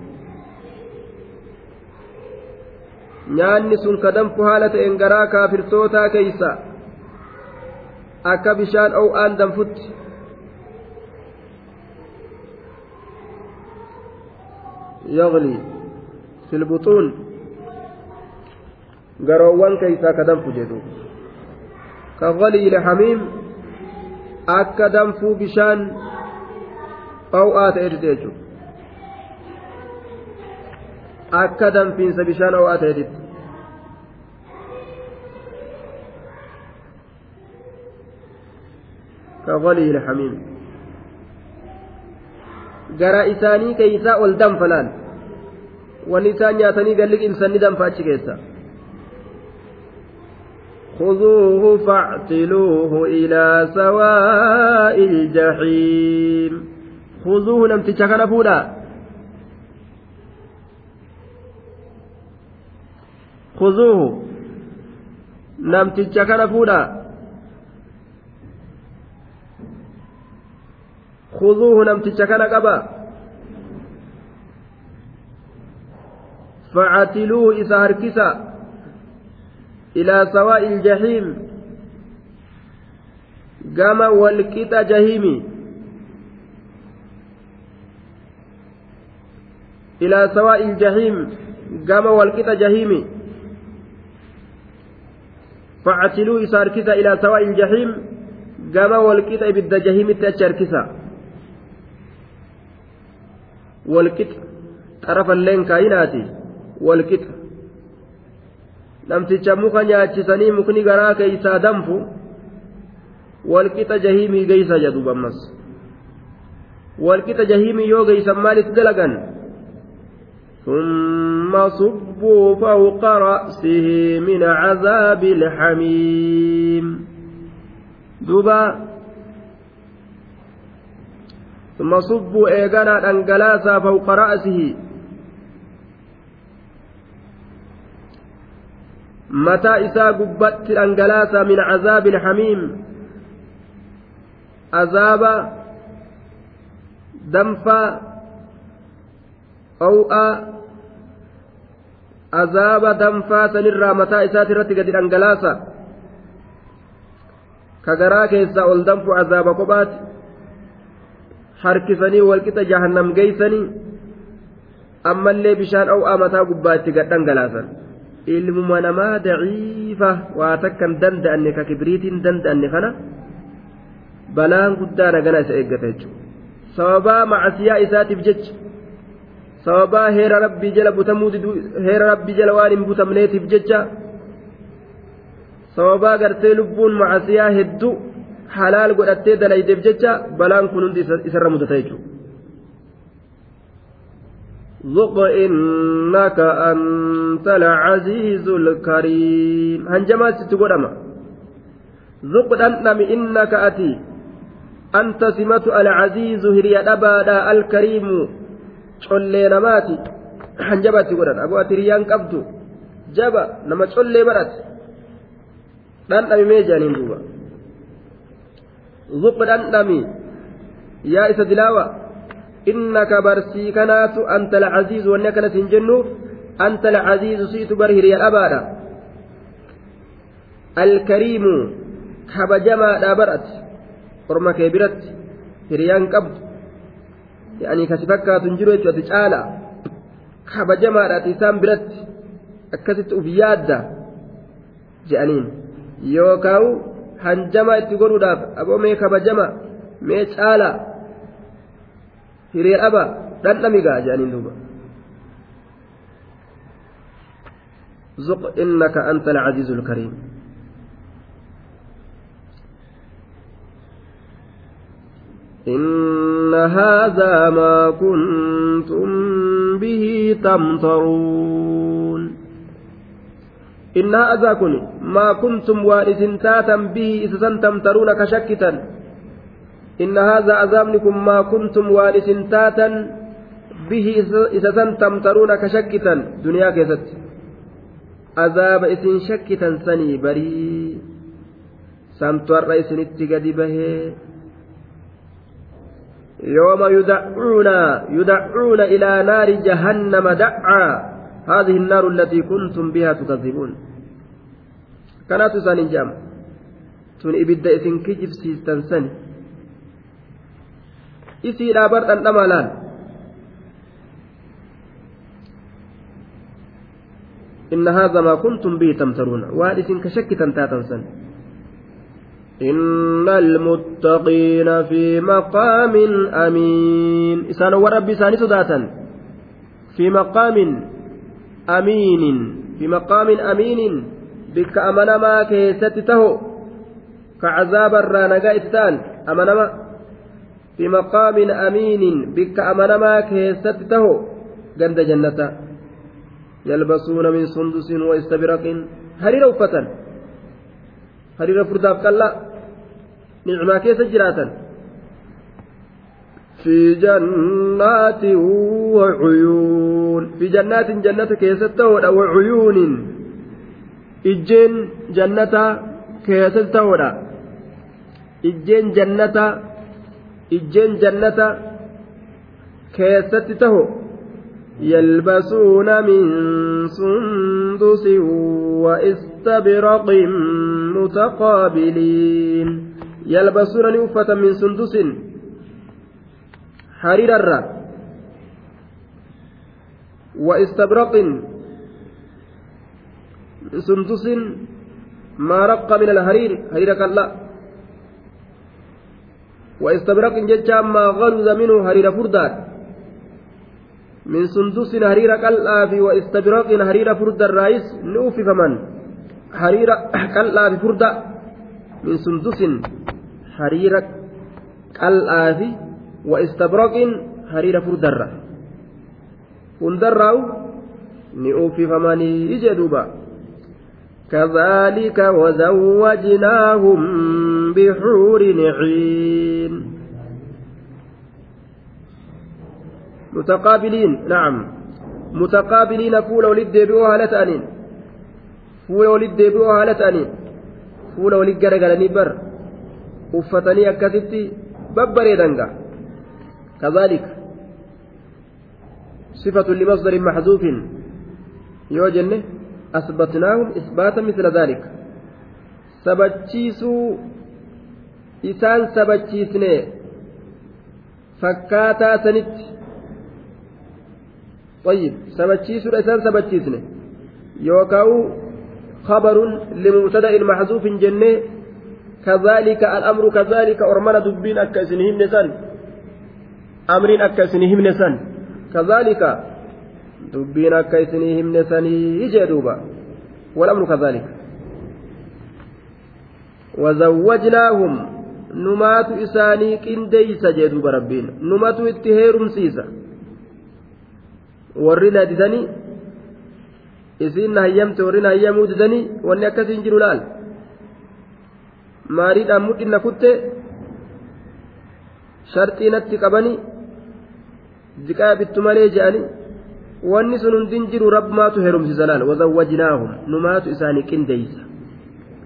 nyaanni sun kadamfu haala ta'een garaa kaafirtootaa keeysa akka bishaan ow'aan danfutti يغلي في البطون garoowwan keeysaa ka danfu jedhu ka galiile hamiim akka danfuu bishaan qaw'aa ta'etti jechuudha akka danfiinsa bishaan ho'aa ta'eetitti كغلي الحميم gara isaanii keeysaa ol danfalaan wanni isaan nyaatanii galli qimsanni danfa achi keessa خذوه فاعتلوه إلى سواء الجحيم خذوه نمتش كان فولا خذوه. namticha kana fuudha خذوه namticha kana qaba فعتلوه إذا هركسا إلى سواء الجحيم. قام والكتا جهيمي. إلى سواء الجحيم. قام والكتا جهيمي فعتلوا إساركسا إلى سواء الجحيم قام والكتا إبد جهيم تأشاركسا والكتا طرف اللين كايناتي والكتا muka nyaachisanii mukni garaa keeysaa danfu walqixa jahiimii geeysa jedhuuba ammas walqixa jahiimii yoo geeysan maalitti dalagan ثم صبوا فوق رأسه من عذاب الحميم. دوبا. ثم صبوا إيقانا أنقلاسا فوق رأسه. متى إسا قبت أنقلاسا من عذاب الحميم؟ عذاب دنفا أوء gadi dhangalaasa ka garaa keessaa ol danfu azaaba kophaati harkisanii walqixa jahannam geeysanii ammallee bishaan dhow'aa mataa gubbaa itti gad dhangalaasan ilmuma namaa daciifa waa takkan danda'anne ka kibriitiin danda'anne kana balaan guddaa nagana isa eeggata jechuudha sababaa macasiyaa isaatiif jecha sababaa heera rabbii jala butamuu heera rabbii jala waan hin butamneetiif jecha sababaa gartee lubbuun macasiyaa hedduu halaal godhattee dalaydeef jecha balaan kun hundi isarra mudata jechuudha. ذق إنك أنت العزيز الكريم هنجما ستقول ذق أنم إنك أتي أنت سمة العزيز هري أبدا الكريم collee namaati hanjabatti godhan. Aboo ati riyyaan qabdu jaba nama collee barate. Dhandhami mee jedhaniin duuba. Zuq dhandhami yaa isa dilaawa innaka barsii kanaatu anta alcaziizu wanni akkanas hin jennuuf anta alcaziizu siitu bar hiriya dhabaadha. Alkariimu kabajamaadha barate. Orma kee biratti hiriyaan qabdu kasi fakkaatu hin jiru jechuudha ati caala kabajamaadhaati isaan biratti akkasitti uf yaadda je'aniin yookaan hanjama itti godhuudhaaf aboo mee kabajama mee caala hiree dhaba dhandhamigaa je'aniin duuba. ذق إنك أنت العزيز الكريم إن هذا ما كنتم به تمترون إن هذا كن ما كنتم وارثنتاتا به إذا تمترون كشكتا إن هذا عذابكم ما كنتم وارثنتاتا به إذا تمترون كشكتا دنيا كيست عذاب إذن شكتا سني بري سنتور إسنت قد بهي يوم يدعون يدعون إلى نار جهنم دعا. هذه النار التي كنتم بها تكذبون. كانت سان جام. تون إبدا إسن كجب سيستن سن. إسي لا برد أن أمالان إن هذا ما كنتم به تمترون. وهذه إسن كشك تنتاتا سن. إن المتقين في مقام أمين إسان ورب إساني صداتا في مقام أمين في مقام أمين بك أمنما كيست تهو كعذاب الرانقاء إتتان أمنما في مقام أمين بك أمنما كيست تهو جند جنة يلبسون من سندس واستبرق هرير وفتن hariira furdaaf qallaa nicmaa keessa jiraatan في جنات وعيون. في جنات جنة كيست وعيون إجين جنة كيست إجين جنة إجين جنة كيست تهو؟ يلبسون من سندس واستبرق متقابلين يلبسون نوفة من سندس حرير الرا واستبرق سندس ما رق من الحرير حرير كلا. واستبرق ججا ما غلظ منه حرير فردان من سندس كلا في واستبرق حرير فرد الرئيس نوفي فمن. hariira qal'aa fi furda min sundusin hariira qal'aa fi wa istabraqin hariira furdarra hundarraa'u ni uffifamanii ije duuba كذلك وزوجناهم بحور عين متقابلين نعم متقابلين فول ولد بيوها لتأنين fuula walit deebi'oo haala ta'aniin fuula walit garagalanii bar uffatanii akkasitti babbareedanga. كذلك صفة لمصدر محذوف يوجن أثبتناهم إثباتا مثل ذلك سبتشيسو إسان سبتشيسني فكاتا سنت طيب سبتشيسو إسان سبتشيسني يوكاو خبر لمبتدأ محذوف جنة كذلك الأمر كذلك أرمنا دبين أكسنهم نسان. أمرين أكسنهم نسان. كذلك دبين أكسنهم نسان يجدوبا والأمر كذلك. وزوجناهم. نمات إساني كنديس جدوب ربين. نمات اتهيرم سيسا. ورنا hayyamte warri na hayyamuu didanii wanni akkasiin jiru laal maariidhaan mudhinna kutte sharxii natti qabanii ziqaa bittu malee je'anii wanni sun hundin jiru rabmaatu heerumsiisa laal wazawwajnaahum numaatu isaanii qindeeysa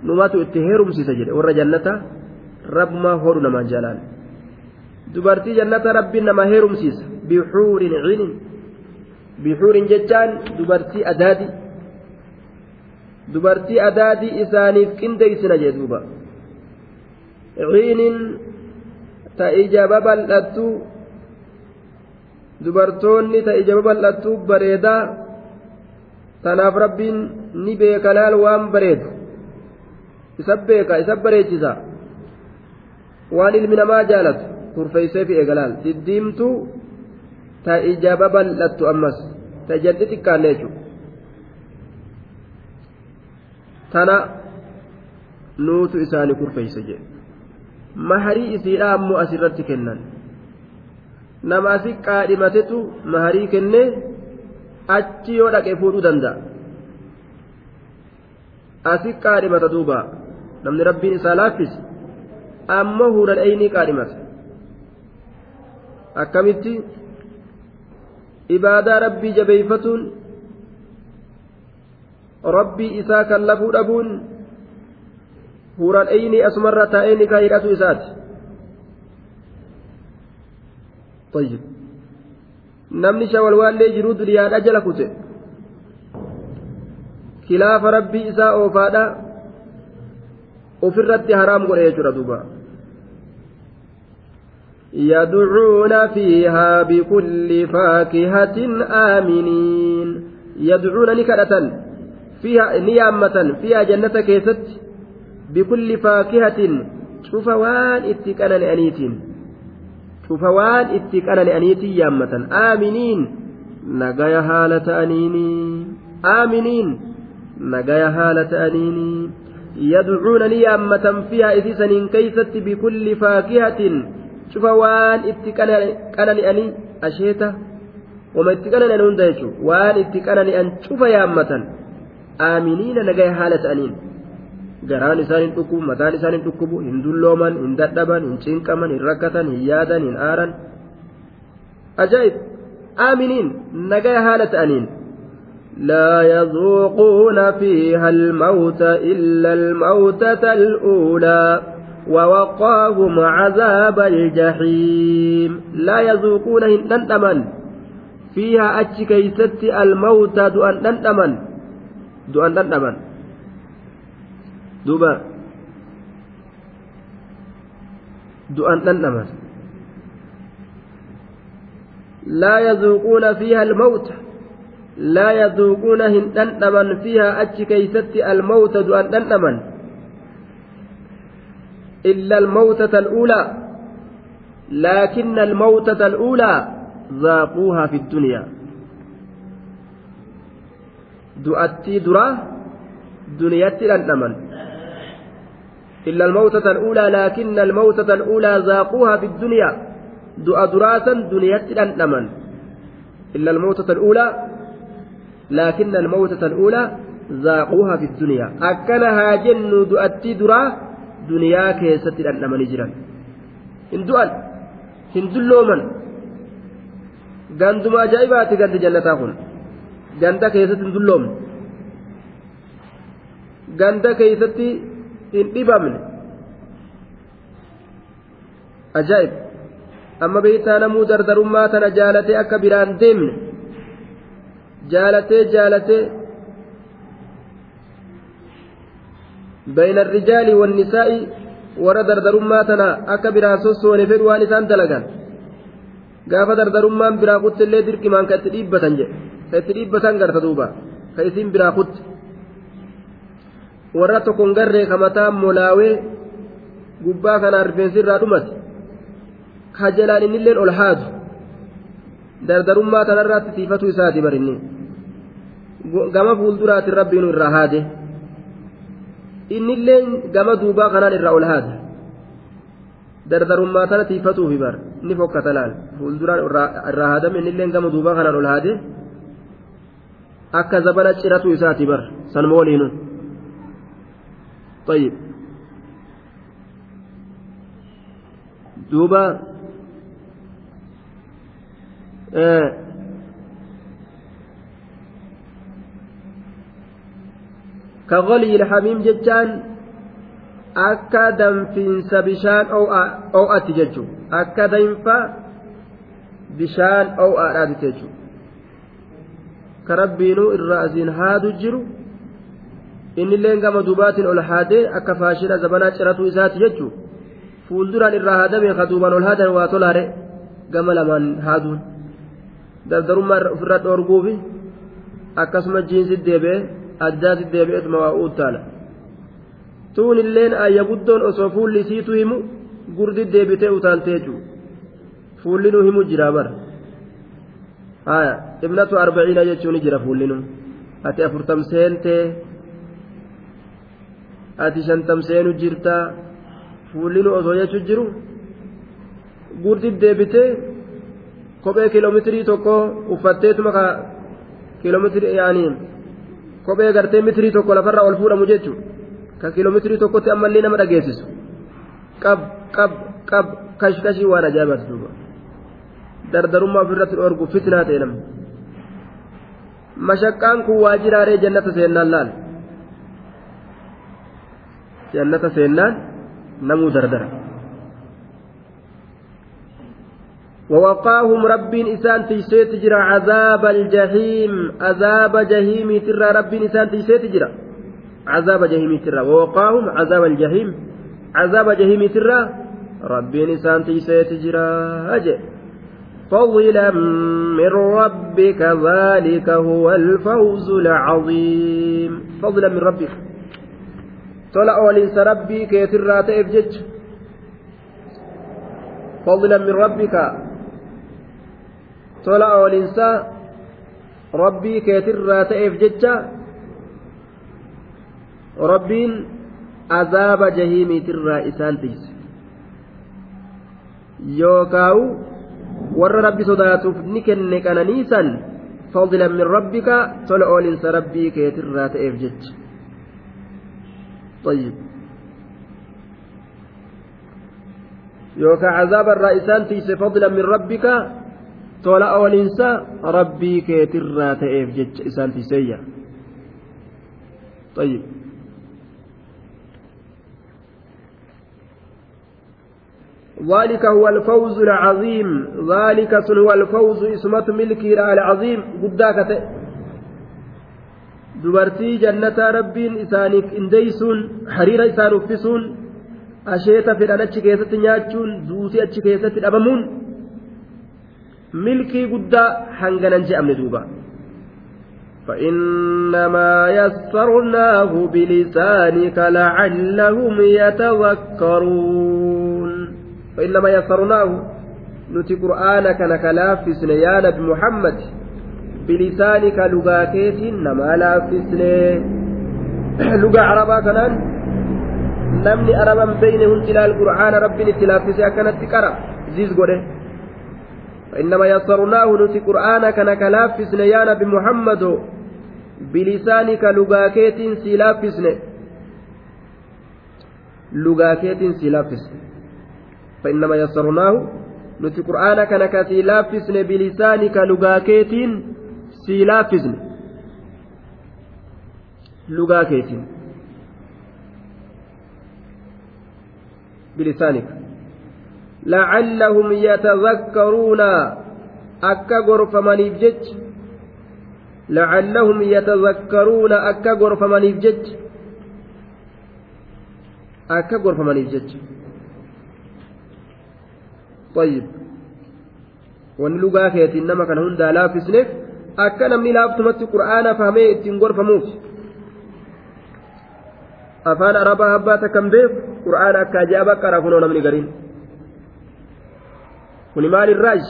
numaatu itti heerumsiisa jedhe warra jannata rabmaa hodhu namaan jaalaan dubartii jannata rabbiin nama heerumsiisa bixuurin cinin bixuurin jechaan dubartii adaadi dubartii adaadii isaaniif qindeeysina jee duuba babal'attu bareedaa tanaaf rabbiin ni beeka laal waan bareedu isa beeka isa bareechisa waan ilmi namaa jaalatu kurfeeysee fi eegalaal diddiimtuu ta ija babal'attu ammas ta jalli xiqqaanne jechuudha tana nuutu isaanii kurfeeyse jedhe maharii isiidha ammoo asirratti kennan nama asi qaadhimatetu maharii kennee achi yoo dhaqe fuudhuu danda'a asi qaadhimata duuba namni rabbiin isaa laaffise ammoo huudhan eeynii qaadhimata akkamitti ibaadaa rabbii jabeeyfatuun rabbii isaa kan lafuu dhabuun huudhan eeynii asumarra taa'ee nikaa hidhatu isaati طيب namni shawalwaallee jiruu duniyaadha jala kute kilaafa rabbii isaa oofaadha ofirratti haraam godhe jechuudha duuba يدعون فيها بكل فاكهة آمنين يدعون نكرة فيها نيامة فيها جنة كيست بكل فاكهة شوف وان اتكانا لأنيتين شوف وان اتكانا لأنيتي يامة. آمنين نجايا هالة أنيني آمنين نجايا هالة أنيني يدعون نيامة فيها إذ كيست بكل فاكهة. cufa waan itti qanani'anii asheeta wama itti qanani'an hunda jechuun waan itti qanani'an cufa yaammatan aaminiina nagaya haala ta'aniin garaan isaan hin dhukkubu mataan isaan hin dhukkubu hin dullooman hin dadhaban hin cinqaman hin rakkatan hin yaadan hin aaran ajaa'ib aaminiin nagaya haala ta'aniin. لا يذوقون فيها الموت إلا الموتة الأولى ووقاهم عذاب الجحيم لا يذوقون هندندمن فيها أتش كيست الموت دؤن دندمن دؤن دندمن دوبا دؤن دندمن لا يذوقون فيها الموت. لا يذوقون هندندمن فيها أتش كيست الموت دؤن دندمن إلا الموتة الأولى. لكن الموتة الأولى ذاقوها في الدنيا. دؤتي درا دنيتي لنمن إلا الموتة الأولى لكن الموتة الأولى ذاقوها في الدنيا دؤ دراسا دنيتي لنمن إلا الموتة الأولى لكن الموتة الأولى ذاقوها في الدنيا أكلها جن دؤتي درا keessatti dhandhamanii jiran hin du'an hin dullooman ganduma ajaa'ibaati gandi jannataa kun ganda keessatti hin dulloomne ganda keessatti hin dhibamne. Ajaa'ib. Amma beektaa namuu dardarummaa tana jaalatee akka biraan deemne. Jaalatee jaalatee. Bayna rijaali wannisaa'i warra dardarummaa tana akka biraan sossoone fedhu waan isaan dalagan. Gaafa dardarummaan biraa kutti illee dirqimaan ka itti dhiibbatan jedhe. Ka itti dhiibbatan garta duuba. Ka isin biraa kutti warra tokkon garree ka molaawee gubbaa kanaan rifeensi irraa dhumate ka jalaan innilleen ol haadu dardarummaa tanarraatti tiifatu isaati barinni. Gama fuulduraatiin rabbiinu irraa haade. innillee gama duubaa kanaan irraa ol haada dardarummaa tana tiifatuufi bar ni fokkata laal. Fuulduraan irraa haadame innillee gama duubaa kanaan ol haade akka zabana ciratu isaati bar sanuma waliinu طيب. دوبا. آه. كغلي الحميم جدّان أكادم في سبشان أو أو أتججو أكادم ف بشان أو أرادتججو كربينو الرأزين هادو جرو. Innillee gama duubaatiin ol haadee akka faashina zabanaa ciratuu isaati jechuun fuulduraan irraa haadame ka duubaan ol haadan waa tolaare gama lamaan haaduun dardarummaa ofirraa dhoorguufi akkasuma jiinsi deebi'ee deebi'eetuma waa uutaala tuun illeen ayya guddoon osoo fuulli isiitu himu gurdi deebitee utaalteechu fuullinuu himu jira bara haya ibnatu arbaciina jechuun jira fuullinu ati afurtam seentee ati shantam seenu jirta fuullinu osoo jechuu jiru gurdi deebitee kophee kiiloomeetirii tokko uffatteetuma ka kiiloomeetirii yaanii kophee gartee meetirii tokko lafarraa ol fuudhamu jechuudha ka kiiloomeetirii tokkotti ammallee nama dhageessisu. Qab qab qab kash kashii waan ajaa'ibaati duuba. Dardarummaa ofirratti dhoorgu fitnaa ta'e namni. Mashaqqaan kun waajiraaree jannata seennaan laal jannata seennaan namuu dardara. ووقاهم رب إسان تيسيت جرا عذاب الجحيم عذاب جهيم ترى رب إسان تيسيت جرا عذاب جهيم ترى ووقاهم عذاب الجحيم عذاب جهيم ترى رب إسان تيسيت جرا أجل فضلا من ربك ذلك هو الفوز العظيم فضلا من ربك طلع وليس ربي كيترى تأفجج فضلا من ربك tola oolinsaa rabbii keetirraa ta'eef jecha rabbiin azaaba jahiimiitirraa isaan tiise yookaawu warra rabbi sodaatuuf ni kenne qananiisan fadlan min rabbika tola oolinsa rabbii keetirraa ta'eef jecha طيب. يوكا عذاب الرئيسان تيس فضلا من ربك tola oolinsa rabbii keetirraa ta'eef jecha isaan tiseeyya طيب. ذلك هو الفوز العظيم ذلك هو الفوز إسمة ملكي العظيم قداك dubartii jannataa rabbiin isaaniif indeysuun hariira isaan uffisuun asheeta fedhan achi keessatti nyaachuun duutii achi keessatti dhabamuun milkii guddaa hanganan je'amne duuba فإنما يسرناه بلسانك لعلهم يتذكرون فإنما يسرناه نتي قرآنك نكلافس يا نبي محمد بلسانك لغاكيت نما لافسن لغة عربا كنان نمني أربا بينهم تلال القرآن ربي نتلافس أكنت كرا زيز قوله فإنما يسرناه نتي قرآن كان كلافسن يا نبي محمد. بلسانك لغاكيت سلافسن لغاكيت سلافسن فإنما يسرناه نتي قرآن كان كسلافسن بلسانك لغاكيت سلافسن لغاكيت بلسانك لعلهم يتذكرون أكا غرفمانيف جج لعلهم يتذكرون أكا غرفمانيف جج أكا غرفمانيف جج طيب ونلقى كيت إنما كان هندا لا في سنف أكا نمني لافتمت قرآن فهمي اتن غرفموف أفان أربا هباتا كم بيف قرآن أكا جابا كرافنو نمني قرين kuni maalirraaj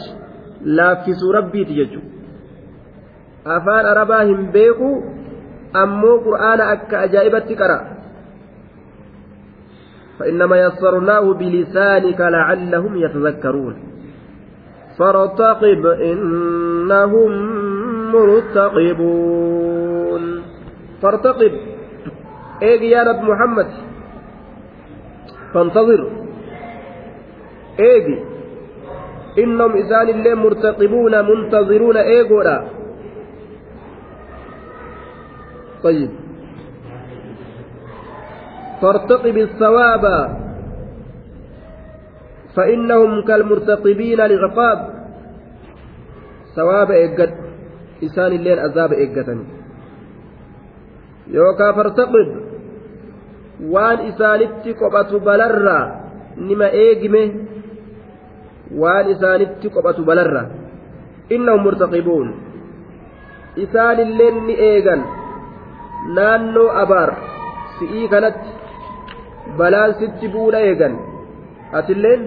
laaffisuu rabbiiti jechuudha afaan arabaa hin beeku ammoo qur'aana akka ajaa'ibatti qara. فإنما يسرناه بلسانك لعلهم يتذكرون فارتقب إنهم مرتقبون فارتقب. إيه يا رب محمد. فانتظر. إيه إنهم إسان اللي مرتقبون منتظرون إيقولا طيب. فارتقب الثواب. فإنهم كالمرتقبين للعقاب ثواب إيقت isaan illeen azaaba eeggatani. Yookaan fartaqib waan isaanitti qophatu balarraa nima eegime waan isaanitti qophatu balarraa innahum murtaqibuun. Isaan illeen ni eegan. Naannoo abaar si'ii kanatti balaan sitti bu'uudha eegan. Atilleen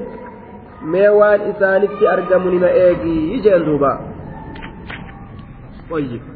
mee waan isaanitti argamu nima eegii jeen duubaa. ayib